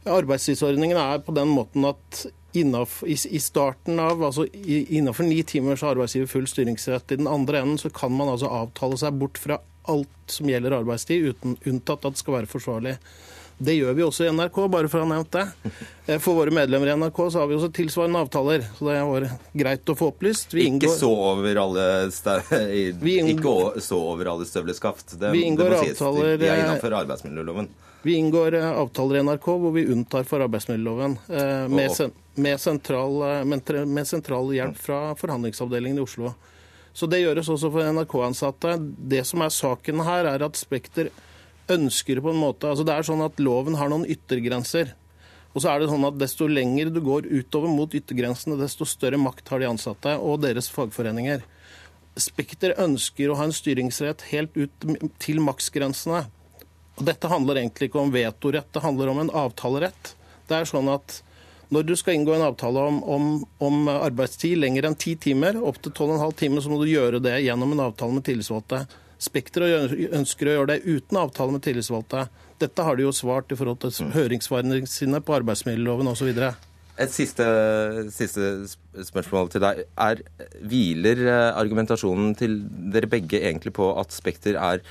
Arbeidstidsordningen er på den måten at innenfor, i, starten av, altså innenfor ni timer så har arbeidsgiver full styringsrett. I den andre enden så kan man altså avtale seg bort fra alt som gjelder arbeidstid, uten, unntatt at det skal være forsvarlig. Det gjør vi også i NRK, bare for å ha nevnt det. Eh, for våre medlemmer i NRK så har vi også tilsvarende avtaler. Så det var greit å få opplyst. Vi ikke, så over alle ikke så over alle støvleskaft. Det, vi inngår det må sies. Avtaler... Vi er innenfor arbeidsmiljøloven. Vi inngår eh, avtaler i NRK hvor vi unntar for arbeidsmiljøloven. Eh, med, sen med, sentral, med sentral hjelp fra forhandlingsavdelingen i Oslo. Så det gjøres også for NRK-ansatte. Det som er saken her, er at Spekter ønsker på en måte altså Det er sånn at loven har noen yttergrenser. Og så er det sånn at Desto lenger du går utover mot yttergrensene, desto større makt har de ansatte og deres fagforeninger. Spekter ønsker å ha en styringsrett helt ut til maksgrensene. Og Dette handler egentlig ikke om vetorett, det handler om en avtalerett. Det er sånn at Når du skal inngå en avtale om, om, om arbeidstid lenger enn ti timer, opp til 12,5 timer, så må du gjøre det gjennom en avtale med tillitsvalgte. Spekter ønsker å gjøre det uten avtale med tillitsvalgte. Dette har de jo svart i forhold til mm. høringssvarene sine på arbeidsmiljøloven osv. Et siste, siste, spørsmål til deg. Er, hviler eh, argumentasjonen til dere begge egentlig på at Spekter er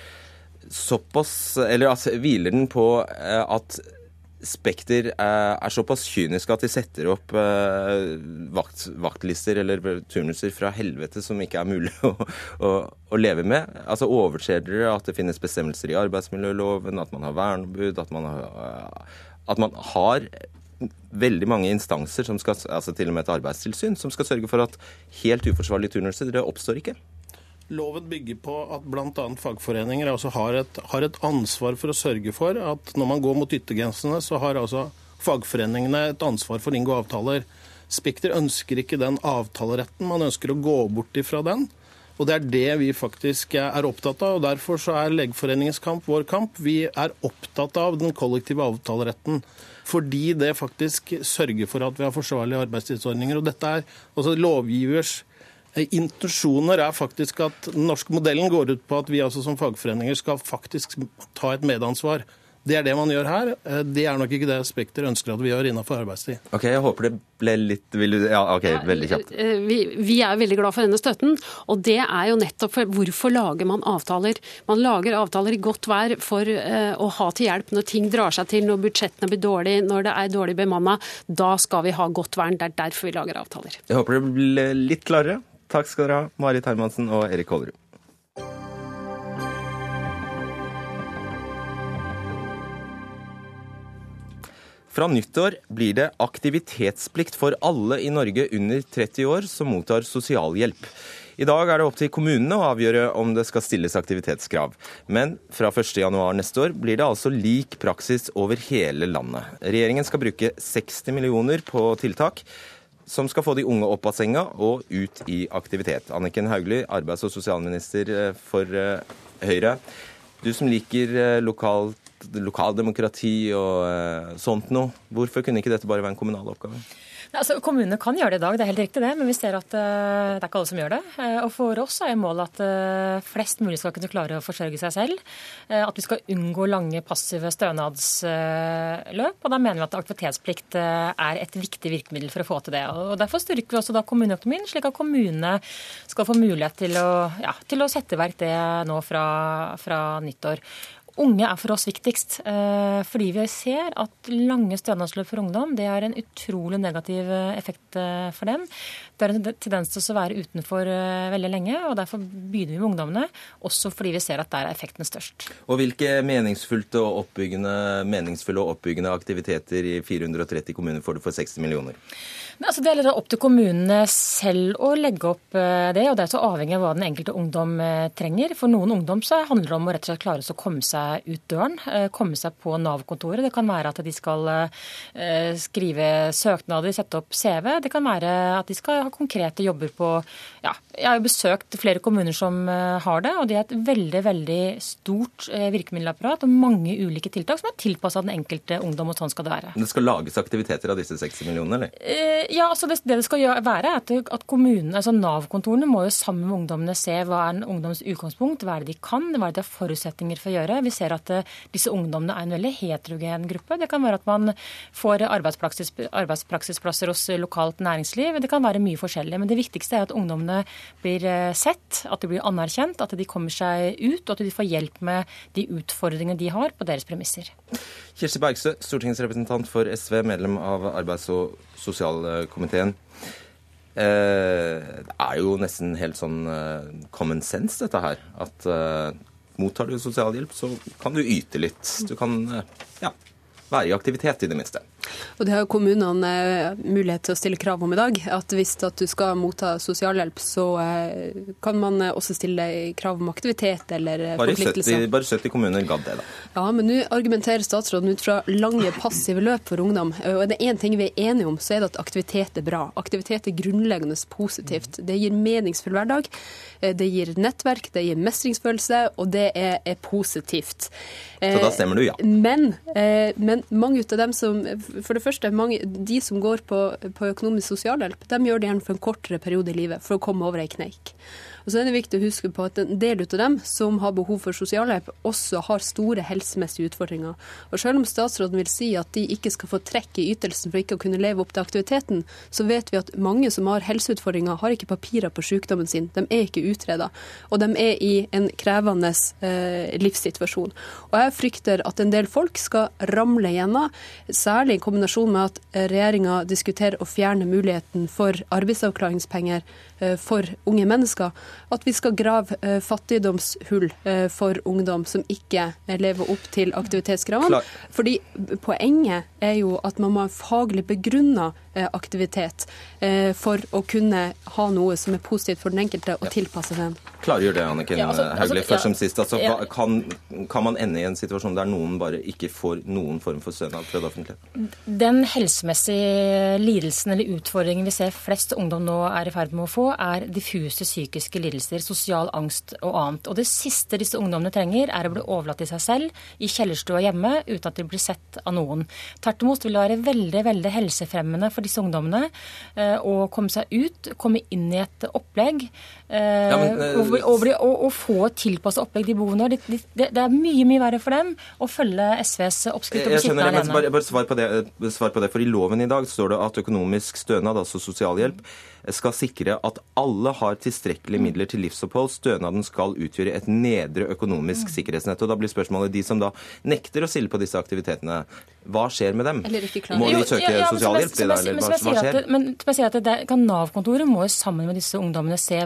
såpass Eller altså, hviler den på eh, at Spekter er såpass kyniske at de setter opp eh, vakt, vaktlister eller turnuser fra helvete som ikke er mulig å, å, å leve med. Altså Overser dere at det finnes bestemmelser i arbeidsmiljøloven, at man har verneombud, at man har, at man har veldig mange instanser, som skal, altså til og med et arbeidstilsyn, som skal sørge for at helt uforsvarlige turnuser det oppstår ikke? Loven bygger på at bl.a. fagforeninger altså har, et, har, et, ansvar for å sørge for at når man går mot yttergrensene, så har altså fagforeningene et ansvar for å inngå avtaler. Spekter ønsker ikke den avtaleretten, man ønsker å gå bort ifra den. Og Det er det vi faktisk er opptatt av. og Derfor så er Legeforeningens kamp vår kamp. Vi er opptatt av den kollektive avtaleretten. Fordi det faktisk sørger for at vi har forsvarlige arbeidstidsordninger. Og Dette er altså lovgivers intensjoner er faktisk at den norske modellen går ut på at vi altså som fagforeninger skal faktisk ta et medansvar. Det er det man gjør her. Eh, det er nok ikke det Spekter ønsker at vi gjør innenfor arbeidstid. Ok, Jeg håper det ble litt vil du, Ja, ok, veldig kjapt. Eh, vi, vi, er veldig glad for denne støtten. Og det er jo nettopp for hvorfor lager man avtaler? Man lager avtaler i godt vær for uh, å ha til hjelp når ting drar seg til, når budsjettene blir dårlige, når det er dårlig bemanna. Da skal vi ha godt vern. Det er derfor vi lager avtaler. Jeg håper det ble litt klarere. Takk skal dere ha, Marit Hermansen og Erik Hollerud. Fra nyttår blir det aktivitetsplikt for alle i Norge under 30 år som mottar sosialhjelp. I dag er det opp til kommunene å avgjøre om det skal stilles aktivitetskrav. Men fra 1.1 neste år blir det altså lik praksis over hele landet. Regjeringen skal bruke 60 millioner på tiltak som skal få de unge opp av senga og ut i aktivitet. Anniken Hauglie, arbeids- og sosialminister eh, for eh, Høyre. Du som liker eh, lokalt, lokaldemokrati og sånt noe, hvorfor kunne ikke dette bare være en kommunal oppgave? Altså, kommunene kan gjøre det i dag, det er helt riktig det, men vi ser at uh, det er ikke alle som gjør det. Uh, og For oss er målet at uh, flest mulig skal kunne klare å forsørge seg selv. At vi skal unngå lange passive stønadsløp. og Da mener vi at aktivitetsplikt er et viktig virkemiddel for å få til det. og Derfor styrker vi også da kommuneøkonomien, slik at kommunene skal få mulighet til å, ja, til å sette i verk det nå fra, fra nyttår. Unge er for oss viktigst, eh, fordi vi ser at lange stønadsløp for ungdom det er en utrolig negativ eh, effekt eh, for dem. Det er en tendens til å være utenfor veldig lenge, og derfor begynner vi med ungdommene. Også fordi vi ser at der er effekten størst. Og Hvilke meningsfulle og oppbyggende, meningsfulle og oppbyggende aktiviteter i 430 kommuner får du for 60 millioner? Altså, det er litt opp til kommunene selv å legge opp eh, det, og det er så avhengig av hva den enkelte ungdom eh, trenger. For noen ungdom så handler det om å rett og slett klare å komme seg ut døren, eh, komme seg på Nav-kontoret. Det kan være at de skal skrive søknader, sette opp CV. Det kan være at de skal ha konkrete jobber på ja, Jeg har jo besøkt flere kommuner som har det, og de har et veldig, veldig stort virkemiddelapparat og mange ulike tiltak som er tilpassa den enkelte ungdom, og sånn skal det være. Det skal lages aktiviteter av disse 60 millionene, eller? Ja, altså det, det, det skal være, er at kommunene, altså Nav-kontorene må jo sammen med ungdommene se hva er en ungdoms utgangspunkt, hva er det de kan, hva er det de har forutsetninger for å gjøre. Vi Vi ser at uh, disse ungdommene er en veldig heterogen gruppe. Det kan være at man får arbeidspraksis, arbeidspraksisplasser hos lokalt næringsliv. Det kan være mye forskjellig. Men det viktigste er at ungdommene blir eh, sett, at de blir anerkjent, at de kommer seg ut, og at de får hjelp med de utfordringene de har, på deres premisser. Kirsti Bergstø, stortingsrepresentant for SV, medlem av arbeids- og sosialkomiteen. Eh, det er jo nesten helt sånn eh, common sense, dette her. At eh, mottar du sosialhjelp, så kan du yte litt. Du kan ja, være i aktivitet, i det minste. Og Det har kommunene eh, mulighet til å stille krav om i dag. At Hvis at du skal motta sosialhjelp, så eh, kan man eh, også stille krav om aktivitet eller bare forpliktelser. 70, bare 70 kommuner gadd det, da. Ja, men nå argumenterer statsråden ut fra lange passive løp for ungdom. Og er det én ting vi er enige om, så er det at aktivitet er bra. Aktivitet er grunnleggende positivt. Det gir meningsfull hverdag. Det gir nettverk, det gir mestringsfølelse, og det er, er positivt. Så da stemmer du ja? Men, men mange av dem som for det første, mange, de som går på, på økonomisk sosialhjelp, de gjør det gjerne for en kortere periode i livet for å komme over ei kneik. Og så er det viktig å huske på at en del av dem som har behov for sosialhjelp, også har store helsemessige utfordringer. Og selv om statsråden vil si at de ikke skal få trekk i ytelsen for ikke å kunne leve opp til aktiviteten, så vet vi at mange som har helseutfordringer, har ikke papirer på sykdommen sin. De er ikke utreda. Og de er i en krevende eh, livssituasjon. Og jeg frykter at en del folk skal ramle gjennom, særlig i kombinasjon med at regjeringa diskuterer å fjerne muligheten for arbeidsavklaringspenger for unge mennesker. At vi skal grave eh, fattigdomshull eh, for ungdom som ikke lever opp til aktivitetskravene. Fordi Poenget er jo at man må ha faglig begrunna aktivitet for å kunne ha noe som er positivt for den enkelte, og tilpasse den. Klargjør det, Anniken ja, altså, Hauglie, altså, først som sist. Altså, ja. kan, kan, man ende i en situasjon der noen bare ikke får noen form for stønad fra det offentlige? Den helsemessige lidelsen eller utfordringen vi ser flest ungdom nå er i ferd med å få, er diffuse psykiske lidelser, sosial angst og annet. Og Det siste disse ungdommene trenger, er å bli overlatt til seg selv i kjellerstua hjemme uten at de blir sett av noen. Tvert imot vil det være veldig veldig helsefremmende for disse ungdommene eh, å komme seg ut, komme inn i et opplegg ja, men, eh, og, og, og, og, få et tilpasset opplegg de behovene har. Det, det, det, er mye mye verre for dem å følge SVs oppskrift Jeg, jeg skjønner det, men Bare, bare svar, på det, svar på det, for I loven i dag står det at økonomisk stønad, altså sosialhjelp, skal sikre at alle har tilstrekkelige midler til livsopphold. Stønaden skal utgjøre et nedre økonomisk mm. sikkerhetsnett. Og Da blir spørsmålet de som da nekter å stille på disse aktivitetene, hva skjer med dem? Må de søke ja, ja, sosialhjelp? Som jeg, hva, hva skjer? At, men jeg sier at det, Nav-kontoret må jo sammen med disse ungdommene se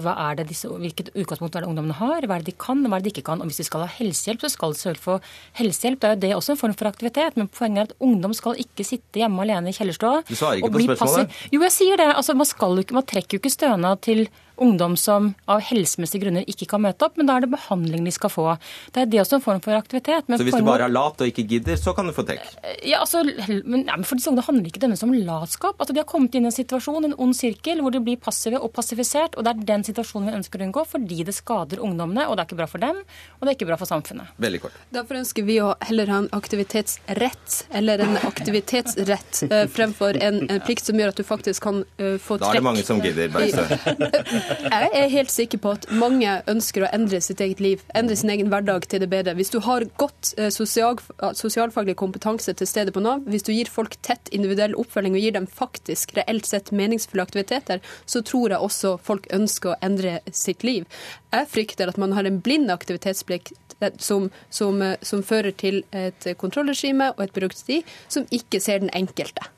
disse, hvilket utgangspunkt er det ungdommene har, hva er det de kan, og hva er det de ikke kan. Og hvis de skal ha helsehjelp, så skal de selv få helsehjelp. Det er jo det også en form for aktivitet. Men poenget er at ungdom skal ikke sitte hjemme alene i kjellerstua ikke på spørsmålet. Passiv. Jo, jeg sier det. Altså, man, skal, man trekker jo ikke stønad til ungdom som av helsemessige grunner ikke kan møte opp, men da er det behandling de skal få. Det er det også en form for aktivitet. så hvis du bare er lat og ikke gidder, så kan du få trekk? Ja, altså, men, ja, men for disse ungdommene handler ikke denne som latskap. Altså, de har kommet inn i en situasjon, en ond sirkel, hvor de blir passive og passifisert. Og det er den situasjonen vi ønsker å unngå, fordi det skader ungdommene. Og det er ikke bra for dem, og det er ikke bra for samfunnet. Veldig kort. Derfor ønsker vi å heller ha en aktivitetsrett, eller en aktivitetsrett, eh, fremfor en, en, plikt som gjør at du faktisk kan uh, få trekk. Da er det mange som gidder, Bergstø. Jeg er helt sikker på at mange ønsker å endre sitt eget liv, endre sin egen hverdag til det bedre. Hvis du har godt eh, sosial, sosialfaglig kompetanse til stede på Nav, hvis du gir folk tett individuell oppfølging og gir dem faktisk reelt sett meningsfulle aktiviteter, så tror jeg også folk ønsker å endre sitt liv. Jeg frykter at man har en blind aktivitetsplikt eh, som, som, eh, som fører til et kontrollregime og et byråkrati som ikke ser den enkelte.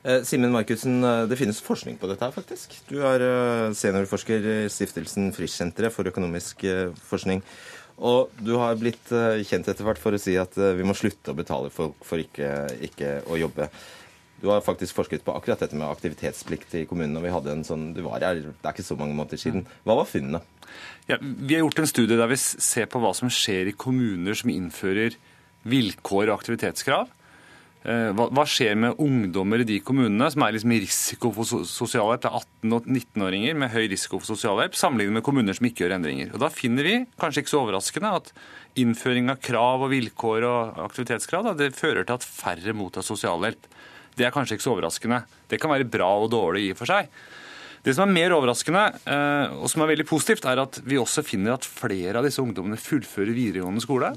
Eh, Simen Markussen, eh, det finnes forskning på dette her, faktisk. Du er eh, seniorforsker i stiftelsen Frischsenteret for økonomisk forskning. Og du har blitt kjent etter hvert for å si at vi må slutte å betale folk for ikke, ikke, å jobbe. Du har faktisk forsket på akkurat dette med aktivitetsplikt i kommunen. og vi hadde en sånn, du var her, Det er ikke så mange måneder siden. Hva var funnene? Ja, vi har gjort en studie der vi ser på hva som skjer i kommuner som innfører vilkår og aktivitetskrav. Eh, hva, hva, skjer med ungdommer i de kommunene som er liksom i risiko for sosialhjelp? Det er 18- og 19-åringer med høy risiko for sosialhjelp, sammenlignet med kommuner som ikke gjør endringer. Og Da finner vi, kanskje ikke så overraskende, at innføring av krav og vilkår og aktivitetskrav da, det fører til at færre mottar sosialhjelp. Det er kanskje ikke så overraskende. Det kan være bra og dårlig i og for seg. Det som er mer overraskende, eh, og som er veldig positivt, er at vi også finner at flere av disse ungdommene fullfører videregående skole.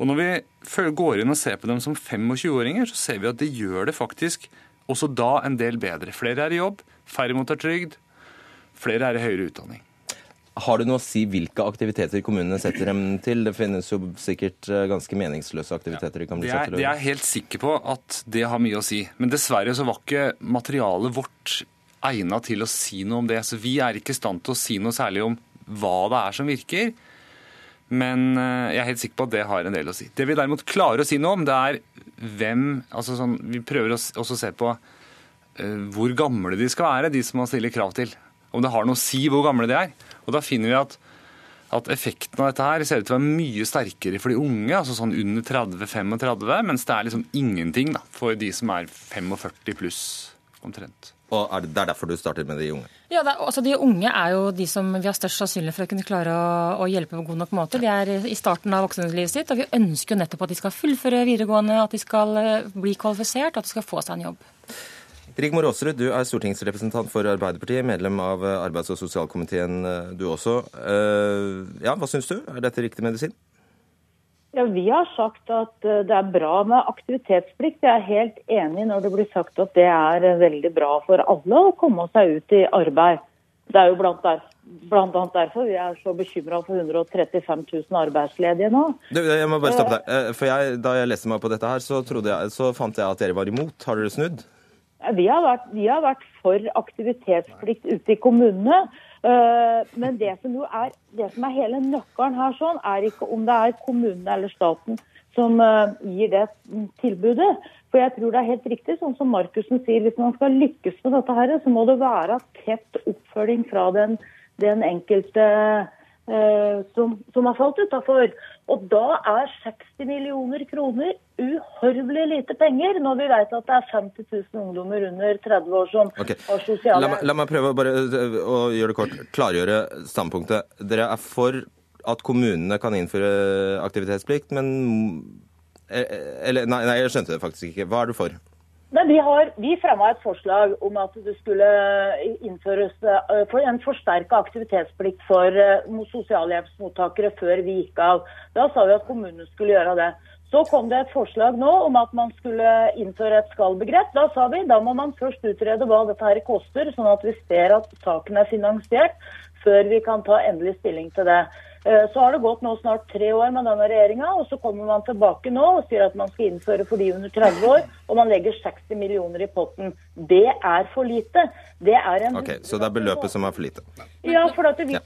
Og når vi går inn og ser på dem som 25-åringer, så ser vi at de gjør det faktisk også da en del bedre. Flere er i jobb, færre mottar trygd, flere er i høyere utdanning. Har du noe å si hvilke aktiviteter kommunene setter dem til? Det finnes jo sikkert eh, ganske meningsløse aktiviteter de kan bli satt til. Det er jeg helt sikker på at det har mye å si. Men dessverre så var ikke materialet vårt egna til å si noe om det. Så vi er ikke i stand til å si noe særlig om hva det er som virker. Men eh, jeg er helt sikker på at det har en del å si. Det vi derimot klarer å si noe om, det er hvem altså sånn, Vi prøver også å se på uh, hvor gamle de skal være, de som man stiller krav til. Om det har noe å si hvor gamle de er. Og da finner vi at, at effekten av dette her ser ut til å være mye sterkere for de unge, altså sånn under 30-35, mens det er liksom ingenting da, for de som er 45 pluss omtrent. Og er det, er derfor du starter med de unge? Ja, er, altså De unge er jo de som vi har størst sannsynlighet for å kunne klare å, å, hjelpe på god nok måte. De er i starten av voksenlivet sitt, og vi ønsker jo nettopp at de skal fullføre videregående, at de skal eh, bli kvalifisert, at de skal få seg en jobb. Rigmor Aasrud, du er stortingsrepresentant for Arbeiderpartiet, medlem av arbeids- og sosialkomiteen eh, du også. Eh, ja, Hva syns du? Er dette riktig medisin? Ja, Vi har sagt at det er bra med aktivitetsplikt. Jeg er helt enig når det blir sagt at det er veldig bra for alle å komme seg ut i arbeid. Det er jo blant, der, blant annet derfor vi er så bekymra for 135 000 arbeidsledige nå. Du, jeg må bare stoppe deg. For jeg, Da jeg leste meg på dette her, så, jeg, så fant jeg at dere var imot. Har dere snudd? Vi har, vært, vi har vært for aktivitetsplikt ute i kommunene. Eh, men det som, er, det som er hele nøkkelen her, sånn, er ikke om det er kommunene eller staten som eh, gir det tilbudet. For jeg tror det er helt riktig, sånn som Markussen sier, hvis man skal lykkes med dette, her, så må det være tett oppfølging fra den, den enkelte som, som, har falt utafor. Og da er 60 millioner kroner uhorvelig lite penger, når vi vet at det er 50 000 ungdommer under 30 år som okay. har sosiale la, la, meg prøve bare eh, å gjøre det kort. Klargjøre standpunktet. Dere er for at kommunene kan innføre aktivitetsplikt, men eh, Eller nei, nei, jeg skjønte det faktisk ikke. Hva er du for? Men vi, har, vi fremma et forslag om at det skulle innføres eh, en forsterka aktivitetsplikt for eh, sosialhjelpsmottakere før vi gikk av. Da sa vi at kommunene skulle gjøre det. Så kom det et forslag nå om at man skulle innføre et skal-begrep. Da sa vi da må man først utrede hva dette her koster, sånn at vi ser at saken er finansiert, før vi kan ta endelig stilling til det. Eh, så har det gått nå snart tre år med denne regjeringa, og så kommer man tilbake nå og sier at man skal innføre for de under 30 år, og man legger 60 millioner i potten. Det er for lite. Det er en Ok, Så det er beløpet som er for lite? Ja, for at vi,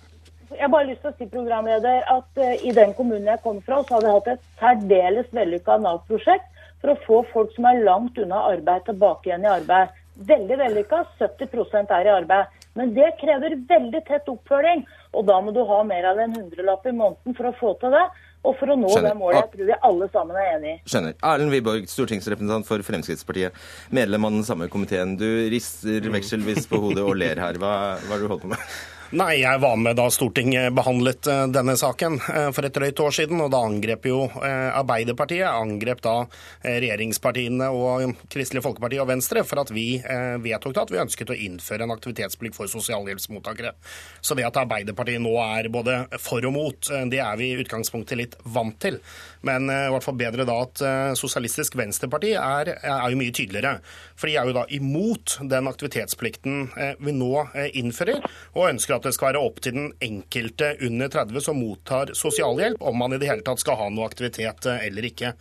jeg har bare lyst til å si programleder, at uh, i den kommunen jeg kom fra, så har vi hatt et særdeles vellykka Nav-prosjekt for å få folk som er langt unna arbeid, tilbake igjen i arbeid. Veldig vellykka. 70% er i arbeid. Men det krever veldig tett oppfølging. Og da må du ha mer av en hundrelapp i måneden for å få til det. Og for å nå Skjønner. det målet jeg tror vi alle sammen er enig i. Skjønner. Erlend Wiborg, stortingsrepresentant for Fremskrittspartiet. Medlem av den samme komiteen. Du rister vekselvis på hodet og ler her. Hva, hva er det du holder på med? Nei, jeg var med da Stortinget behandlet eh, denne saken eh, for et drøyt år siden. Og da angrep jo eh, Arbeiderpartiet angrep da regjeringspartiene og Kristelig Folkeparti og Venstre for at vi vedtok at vi ønsket å innføre en aktivitetsplikt for sosialhjelpsmottakere. Så det at Arbeiderpartiet nå er både for og mot, det er vi i utgangspunktet litt vant til. Men i hvert fall bedre da at Sosialistisk Venstreparti er, er jo mye tydeligere. For de er jo da imot den aktivitetsplikten vi nå innfører, og ønsker at det skal være opp til den enkelte under 30 som mottar sosialhjelp, om man i det hele tatt skal ha noe aktivitet eh, eller ikke.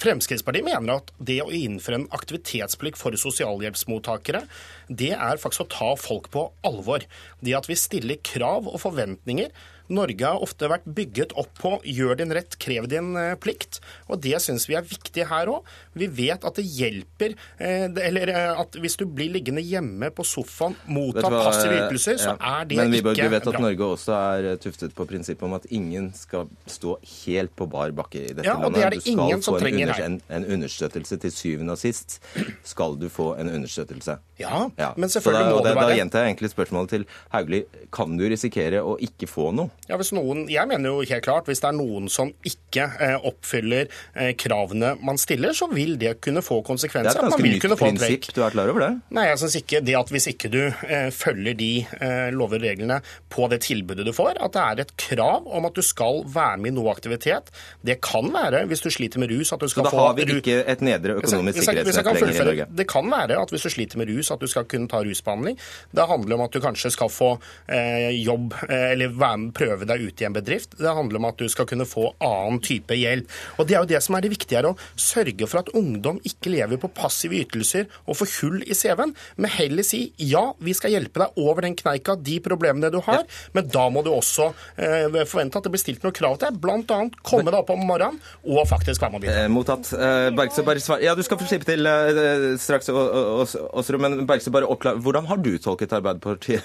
Fremskrittspartiet mener at det å innføre en aktivitetsplikt for sosialhjelpsmottakere, det er faktisk å ta folk på alvor. Det at vi stiller krav og forventninger Norge har ofte vært bygget opp på gjør din rett, krev din eh, plikt. Og det syns vi er viktig her òg. Vi vet at det hjelper eh, Eller eh, at hvis du blir liggende hjemme på sofaen, motta passive ytelser, så er det ikke bra. Men du vet at Norge også er tuftet på prinsippet om at ingen skal stå helt på bar bakke i dette ja, og landet. Det er det ingen få en, under, En, en understøttelse til syvende og sist skal du få en understøttelse. Ja, ja. men selvfølgelig da, må det, være Da gjentar jeg egentlig spørsmålet til Hauglie. Kan du risikere å ikke få noe? Ja, hvis noen, jeg mener jo helt klart hvis det er noen som ikke eh, oppfyller eh, kravene man stiller, så vil det kunne få konsekvenser. Det er et ganske nytt prinsipp, du er klar over det? Nei, jeg synes ikke det at hvis ikke du eh, følger de eh, lover og reglene på det tilbudet du får, at det er et krav om at du skal være med i noe aktivitet. Det kan være, hvis du sliter med rus, at du skal få Så da har vi ikke et nedre økonomisk sikkerhetsnett lenger i Norge? Det kan være at hvis du sliter med rus, at du skal kunne ta rusbehandling. Det handler om at du kanskje skal få eh, jobb eh, eller være med, prøve deg ut i en bedrift. Det handler om at du skal kunne få annen type hjelp. Og Det er jo det som er det viktige her, å sørge for at ungdom ikke lever på passive ytelser og får hull i CV-en, men heller si ja, vi skal hjelpe deg over den kneika, de problemene du har, ja. men da må du også eh, forvente at det blir stilt noen krav til deg, bl.a. komme deg opp om morgenen og faktisk være med og bidra. Eh, mottatt. Eh, Bergstø, bare svar. Ja, du skal få slippe til eh, straks, Åsrud, men Bergstø, bare oppklar. Hvordan har du tolket Arbeiderpartiet?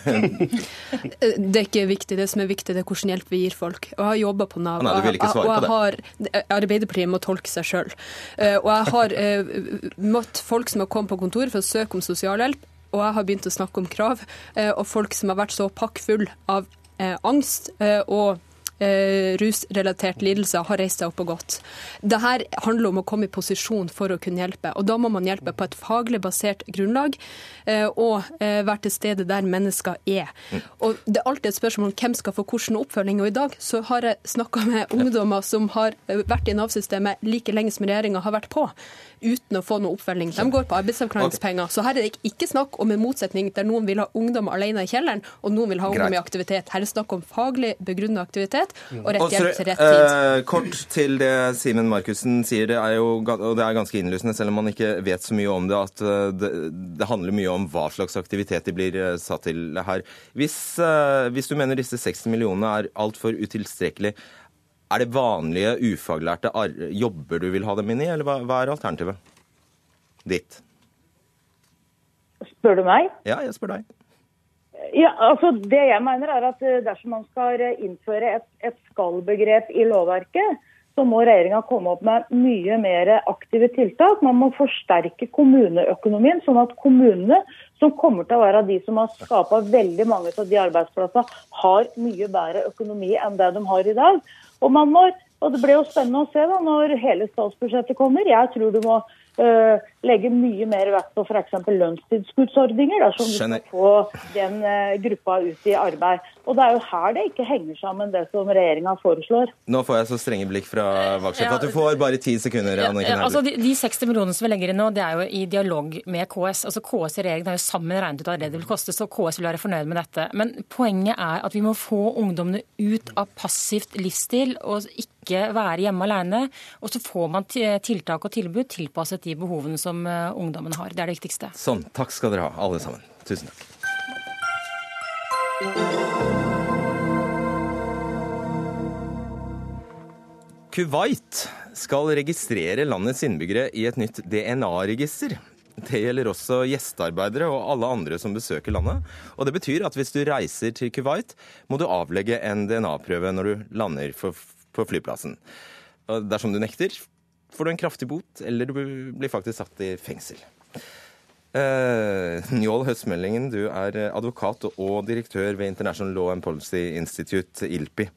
det er ikke viktig. Det som er viktig, det er hvordan hjelp vi gir folk. Og jeg har jobba på Nav. Nei, du vil ikke svare på det. Har, Arbeiderpartiet må tolke seg sjøl. Eh, og jeg har uh, møtt folk som har kommet på kontoret for å søke om sosialhjelp, og jeg har begynt å snakke om krav. Uh, og folk som har vært så pakkfull av angst og eh, rusrelatert lidelse har reist seg opp og gått. Dette handler om å komme i posisjon for å kunne hjelpe. og Da må man hjelpe på et faglig basert grunnlag eh, og eh, være til stede der mennesker er. Og Det er alltid et spørsmål om hvem skal få hvordan oppfølging. og I dag så har jeg snakka med ungdommer som har eh, vært i Nav-systemet like lenge som regjeringa har vært på uten å få noe oppfølging. De går på arbeidsavklaringspenger. Så her er det ikke snakk om en motsetning der noen vil ha ungdom alene i kjelleren, og noen vil ha ungdom i aktivitet. Her er det snakk om faglig begrunnet aktivitet aktivitet og rett hjelp til rett tid. Eh, kort til det Simen Markussen sier, det er jo, og det er ganske innlysende, selv om man ikke vet så mye om det, at eh, det, det handler mye om hva slags aktivitet de blir eh, satt til her. Hvis, eh, hvis du mener disse 60 millionene er altfor utilstrekkelig, er det vanlige ufaglærte jobber du vil ha dem inn i, eller hva, hva er alternativet ditt? Spør du meg? Ja, jeg spør deg. Ja, altså Det jeg mener er at eh, Dersom man skal innføre et, et skal-begrep i lovverket, så må regjeringa komme opp med mye mer aktive tiltak. Man må forsterke kommuneøkonomien, sånn at kommunene, som kommer til å være de som har skapa veldig mange av de arbeidsplassene, har mye bedre økonomi enn det de har i dag. Og, må, og Det blir jo spennende å se da, når hele statsbudsjettet kommer. Jeg tror du må uh, legge mye mer vekt på f.eks. lønnstilskuddsordninger, dersom du skal få den uh, gruppa ut i arbeid. Og Det er jo her det ikke henger sammen, det som regjeringa foreslår. Nå får jeg så strenge blikk fra Vaksjef at du får bare ti sekunder. Ja, altså de, de, 60 millionene som vi legger inn nå, det er jo i dialog med KS. Altså KS og regjeringen har jo sammen regnet ut hva det det vil koste, så KS vil være fornøyd med dette. Men poenget er at vi må få ungdommene ut av passivt livsstil og ikke være hjemme alene. Og så får man tiltak og tilbud tilpasset de behovene som som eh, ungdommen har. Det er det viktigste. Sånn. Takk skal dere ha, alle sammen. Tusen takk. Kuwait skal registrere landets innbyggere i et nytt DNA-register. Det gjelder også gjestearbeidere og alle andre som besøker landet. Og det betyr at hvis du reiser til Kuwait, må du avlegge en DNA-prøve når du lander på flyplassen. Dersom du nekter, får du en kraftig bot, eller du blir faktisk satt i fengsel. Uh, Njål Høstmeldingen, du er advokat og direktør ved International Law and Policy Institute, ILPI.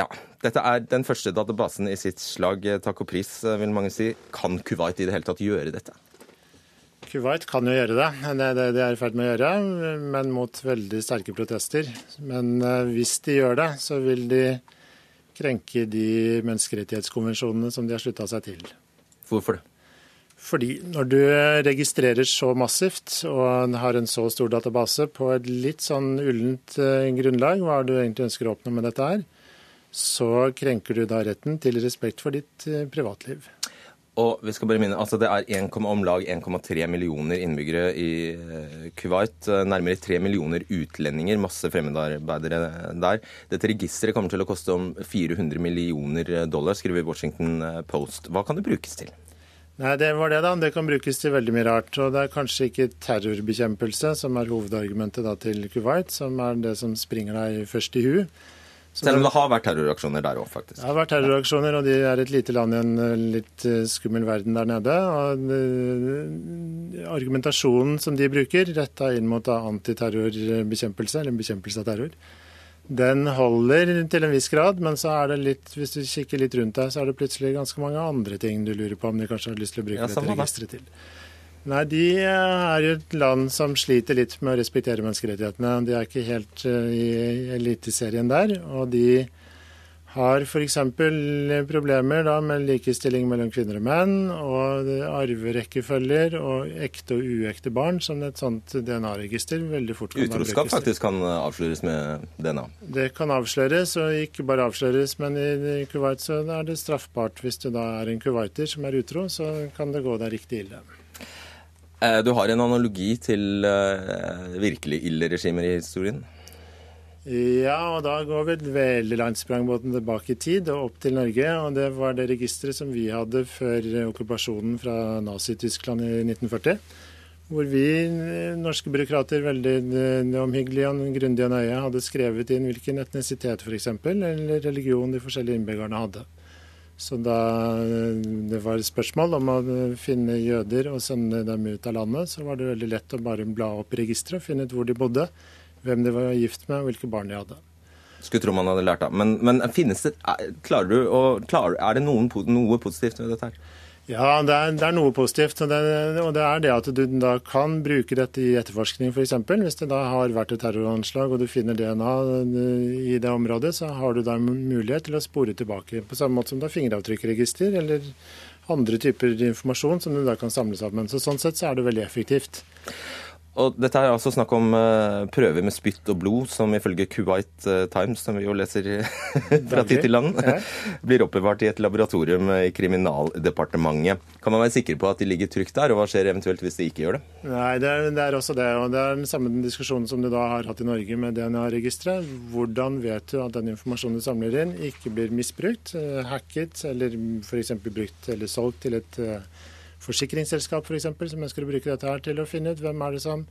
Ja, Dette er den første databasen i sitt slag. Takk og pris, vil mange si. Kan Kuwait i det hele tatt gjøre dette? Kuwait kan jo gjøre det. Det, det, det er i ferd med å gjøre, men mot veldig sterke protester. Men uh, hvis de gjør det, så vil de krenke de menneskerettighetskonvensjonene som de har slutta seg til. Hvorfor det? Fordi når du registrerer så massivt og har en så stor database på et litt sånn ullent eh, grunnlag, hva er det du egentlig ønsker å oppnå med dette her, så krenker du da retten til respekt for ditt eh, privatliv. Og vi skal bare minne, altså Det er 1, om lag 1,3 millioner innbyggere i eh, Kuwait. Eh, nærmere 3 millioner utlendinger, masse fremmedarbeidere der. Dette registeret kommer til å koste om 400 millioner dollar, skriver Washington Post. Hva kan det brukes til? Nei, Det var det, da. Det kan brukes til veldig mye rart. Og det er kanskje ikke terrorbekjempelse som er hovedargumentet da til Kuwait, som er det som springer deg først i huet. Selv om det har vært terroraksjoner der òg, faktisk. Det har vært terroraksjoner, og de er et lite land i en eh, litt eh, skummel verden der nede. Og eh, argumentasjonen som de bruker, retta inn mot antiterrorbekjempelse, eller bekjempelse av terror, Den holder til en viss grad, men så er det litt, hvis du kikker litt rundt deg, så er det plutselig ganske mange andre ting du lurer på om de kanskje har lyst til å bruke ja, dette registeret til. Nei, De er jo et land som sliter litt med å respektere menneskerettighetene. De er ikke helt uh, i eliteserien der. Og de har f.eks. problemer da, med likestilling mellom kvinner og menn, og arverekkefølger og ekte og uekte barn, som et sånt DNA-register veldig fort kan Utroskap faktisk kan avsløres med DNA? Det kan avsløres, og ikke bare avsløres, men i Kuwait så er det straffbart. Hvis du da er en kuwaiter som er utro, så kan det gå deg riktig ille. Eh, du har en analogi til uh, virkelig ille regimer i historien? Ja, og da går vi et veldig langt sprangmåten tilbake i tid og opp til Norge. Og det var det registeret som vi hadde før okkupasjonen fra Nazi-Tyskland i 1940. Hvor vi norske byråkrater veldig eh, omhyggelige og grundige og nøye hadde skrevet inn hvilken etnisitet f.eks. eller religion de forskjellige innbyggerne hadde. Så da det var spørsmål om å finne jøder og sende dem ut av landet, så var det veldig lett å bare bla opp registeret og finne ut hvor de bodde hvem de var gift med, og hvilke barn de hadde. Skulle tro man hadde lært av. Men, men finnes det, klarer du å, klarer, er det noen, noe positivt ved dette her? Ja, det er, det er noe positivt. Og det, og det, er det at du da kan bruke dette i etterforskning f.eks. Hvis det da har vært et terroranslag og du finner DNA i det området, så har du da mulighet til å spore tilbake. På samme måte som det er fingeravtrykkregister eller andre typer informasjon som du da kan samle sammen. Så sånn sett så er det veldig effektivt. Og dette er altså snakk om uh, prøver med spytt og blod, som ifølge Kuwait uh, Times, som vi jo leser fra tid til ja. blir oppbevart i et laboratorium i Kriminaldepartementet. Kan man være sikker på at de ligger trygt der, og hva skjer eventuelt hvis de ikke gjør det? Nei, det er, det er også det. Og det er den samme diskusjonen som du da har hatt i Norge med DNA-registeret. Hvordan vet du at den informasjonen du samler inn, ikke blir misbrukt, hacket eller f.eks. brukt eller solgt til et forsikringsselskap for eksempel, som ønsker å bruke dette her til å finne ut hvem er det som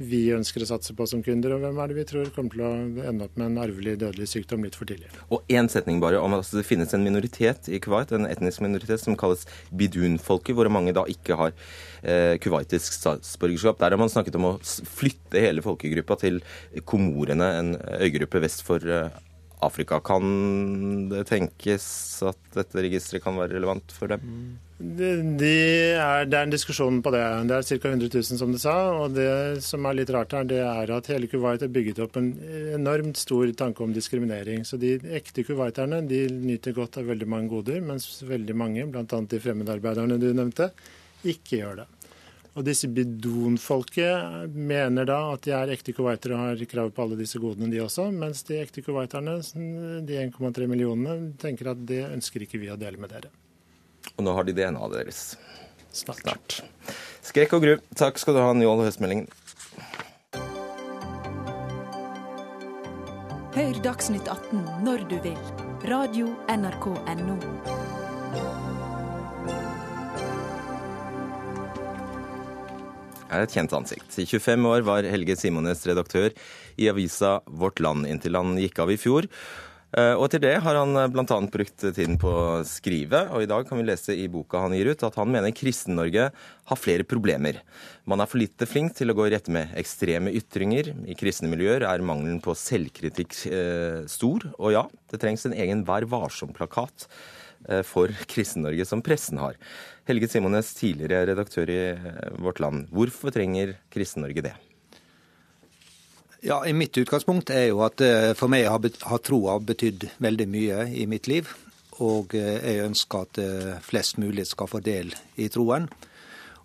vi ønsker å satse på som kunder, og hvem er det vi tror kommer til å ende opp med en arvelig dødelig sykdom litt for tidlig. Og én setning bare om at det finnes en minoritet i Kuwait, en etnisk minoritet som kalles bidun-folket, hvor mange da ikke har eh, kuwaitisk statsborgerskap. Der har man snakket om å flytte hele folkegruppa til Komorene, en øygruppe vest for eh, Afrika. Kan det tenkes at dette registeret kan være relevant for dem? De, de er, det er en diskusjon på det. Det er ca. 100 000, som du sa. Og det som er litt rart her, det er at hele Kuwait er bygget opp en enormt stor tanke om diskriminering. Så de ekte kuwaiterne de nyter godt av veldig mange goder, mens veldig mange, bl.a. de fremmedarbeiderne du nevnte, ikke gjør det. Og disse bidonfolket mener da at de er ekte kuwaitere og har krav på alle disse godene, de også. Mens de ekte kuwaiterne, de 1,3 millionene, tenker at det ønsker ikke vi å dele med dere. Og nå har de DNA-et deres. Snart. Snart. Skrekk og gru. Takk skal du ha, Njål Høstmeldingen. Hør Dagsnytt 18 når du vil. Radio NRK Radio.nrk.no. er et kjent ansikt. I 25 år var Helge Simones redaktør i avisa Vårt Land inntil han gikk av i fjor. Eh, og til det har han eh, bl.a. brukt tiden på å skrive, og i dag kan vi lese i boka han gir ut at han mener Kristen-Norge har flere problemer. Man er for lite flink til å gå i rette med ekstreme ytringer. I kristne miljøer er mangelen på selvkritikk eh, stor. Og ja, det trengs en egen Vær varsom-plakat for Kristen-Norge som pressen har. Helge Simones, tidligere redaktør i Vårt Land. Hvorfor trenger Kristen-Norge det? Ja, i Mitt utgangspunkt er jo at eh, for meg har, har troa betydd veldig mye i mitt liv. Og jeg ønsker at flest mulig skal få del i troen.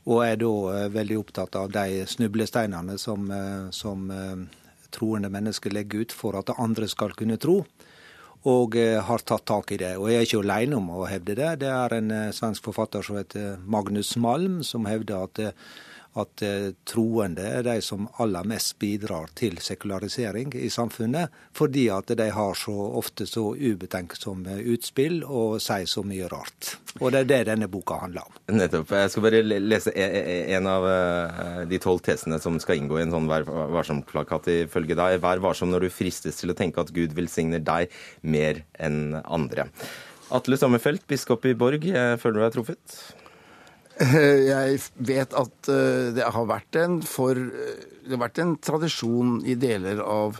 Og er da veldig opptatt av de snublesteinene som, som troende mennesker legger ut for at andre skal kunne tro og eh, har tatt tak i det. Og jeg er ikke alene om å hevde det. Det er en eh, svensk forfatter som heter Magnus Malm, som hevder at eh, at eh, troende er de som aller mest bidrar til sekularisering i samfunnet, fordi at de har så ofte så ubetenksomme utspill og sier så mye rart. Og det er det denne boka handler om. Nettopp. Jeg skal bare lese e, e, en av eh, de tolv tesene som skal inngå i en sånn Vær varsom-plakat ifølge deg. Vær varsom når du fristes til å tenke at Gud velsigner deg mer enn andre. Atle Sommerfelt, biskop i Borg, føler du deg truffet? Jeg vet at eh, det har vært en, for, det har vært en tradisjon i deler av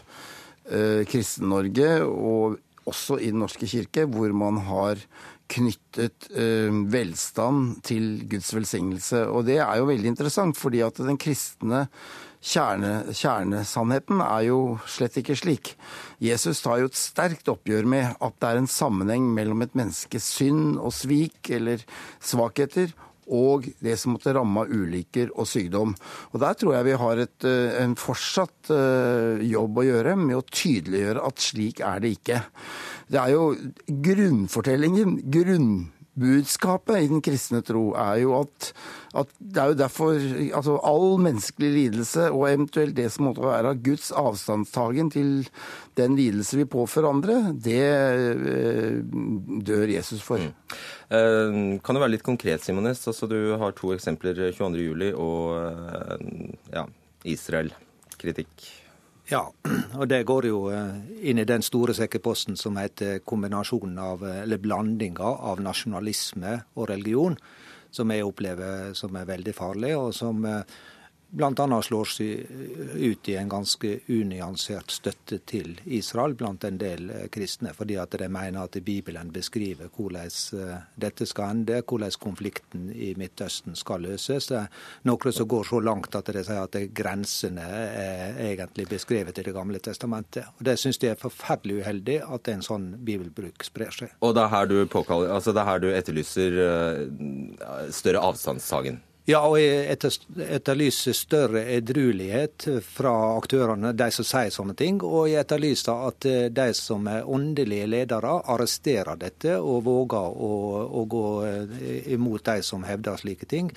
eh, Kristen-Norge, og også i Den norske kirke, hvor man har knyttet eh, velstand til Guds velsignelse. Og det er jo veldig interessant, fordi at den kristne kjerne, kjernesannheten er jo slett ikke slik. Jesus tar jo et sterkt oppgjør med at det er en sammenheng mellom et menneskes synd og svik eller svakheter og det som måtte ramme av ulykker og sykdom. Og Der tror jeg vi har et, eh, en fortsatt eh, jobb å gjøre med å tydeliggjøre at slik er det ikke. Det er jo grunnfortellingen, grunn budskapet i den kristne tro er jo at, at, det er jo derfor altså all menneskelig lidelse, og eventuelt det som måtte være Guds avstandstagen til den lidelse vi påfører andre, det eh, dør Jesus for. Mm. Eh, kan du være litt konkret, Simonis? Altså, du har to eksempler, 22.07. og eh, ja, Israel-kritikk. Ja, og det går jo eh, inn i den store sekkeposten som heter kombinasjonen av, eh, eller blandinga av nasjonalisme og religion, som jeg opplever som er veldig farlig, og som eh, bl.a. slår seg ut i en ganske unyansert støtte til Israel blant en del eh, kristne, fordi at de mener at Bibelen beskriver hvordan eh, dette skal ende, hvordan konflikten i Midtøsten skal løses. Noen som går så langt at de sier at grensene er egentlig beskrevet i Det gamle testamentet. Og Det syns de er forferdelig uheldig at en sånn bibelbruk sprer seg. Og det er her du, påkaller, altså det er her du etterlyser eh, større avstandstagen? Ja, og jeg etterlyser større edruelighet fra aktørene, de som sier sånne ting. Og jeg etterlyser at eh, de som er åndelige ledere, arresterer dette og våger å, å gå eh, imot de som hevder slike ting.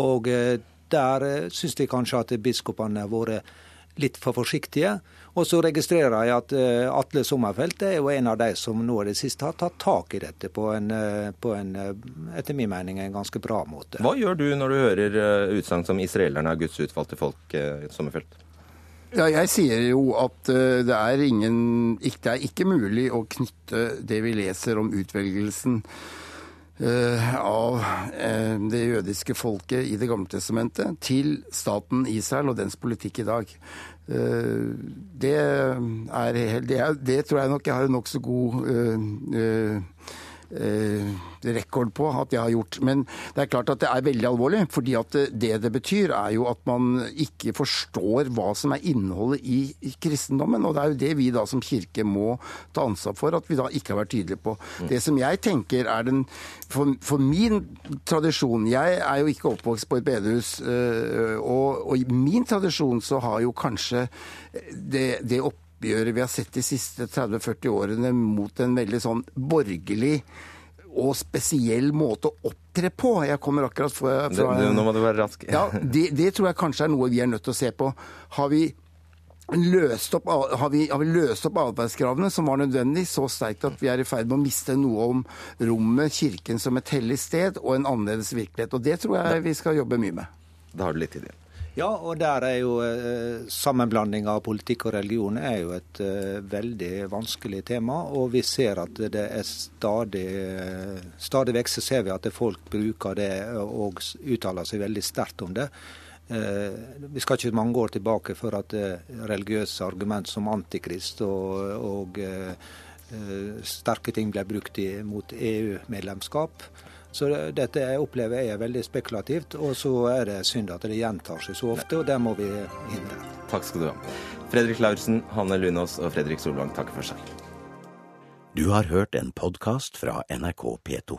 Og eh, der syns jeg kanskje at biskopene har vært litt for forsiktige. Og så registrerer jeg at uh, Atle Sommerfelt er jo en av de som nå i det siste har tatt tak i dette på en, uh, på en uh, etter min mening, en ganske bra måte. Hva gjør du når du hører utsagn som 'israelerne er Guds utvalgte folk', Sommerfelt? Ja, jeg sier jo at det er, ingen, det er ikke mulig å knytte det vi leser om utvelgelsen av det jødiske folket i Det gamle testamentet til staten Israel og dens politikk i dag. Eh, det, er, det, er, det tror jeg nok jeg har en nokså god rekord på at jeg har gjort. Men det er klart at det er veldig alvorlig. fordi at det det betyr, er jo at man ikke forstår hva som er innholdet i, i kristendommen. Og det er jo det vi da som kirke må ta ansvar for, at vi da ikke har vært tydelige på. Mm. Det som jeg tenker er den For, for min tradisjon Jeg er jo ikke oppvokst på et bedehus, øh, og, og, i min tradisjon så har jo kanskje det, det oppgjøret vi har sett de siste 30-40 årene mot en veldig sånn borgerlig og spesiell måte å opptre på. Jeg kommer akkurat fra, fra det, Nå må du være rask. ja, det, det, tror jeg kanskje er noe vi er nødt til å se på. Har vi løst opp, har vi, har vi løst opp arbeidskravene som var nødvendig, så sterkt at vi er i ferd med å miste noe om rommet, kirken som et hellig sted, og en annerledes virkelighet. Og det tror jeg vi skal jobbe mye med. Da har du litt tid igjen. Ja, og der er jo eh, sammenblanding av politikk og religion er jo et eh, veldig vanskelig tema. Og vi ser at det er stadig eh, Stadig vekk så ser vi at folk bruker det og uttaler seg veldig sterkt om det. Eh, vi skal ikke mange år tilbake før at eh, religiøse argument som antikrist og, og eh, sterke ting ble brukt i, mot EU-medlemskap. Så dette opplever jeg er veldig spekulativt, og så er det synd at det gjentar seg så ofte, og det må vi hindre. Takk skal du ha. Fredrik Laursen, Hanne Lunås og Fredrik Solvang takker for seg. Du har hørt en podkast fra NRK P2.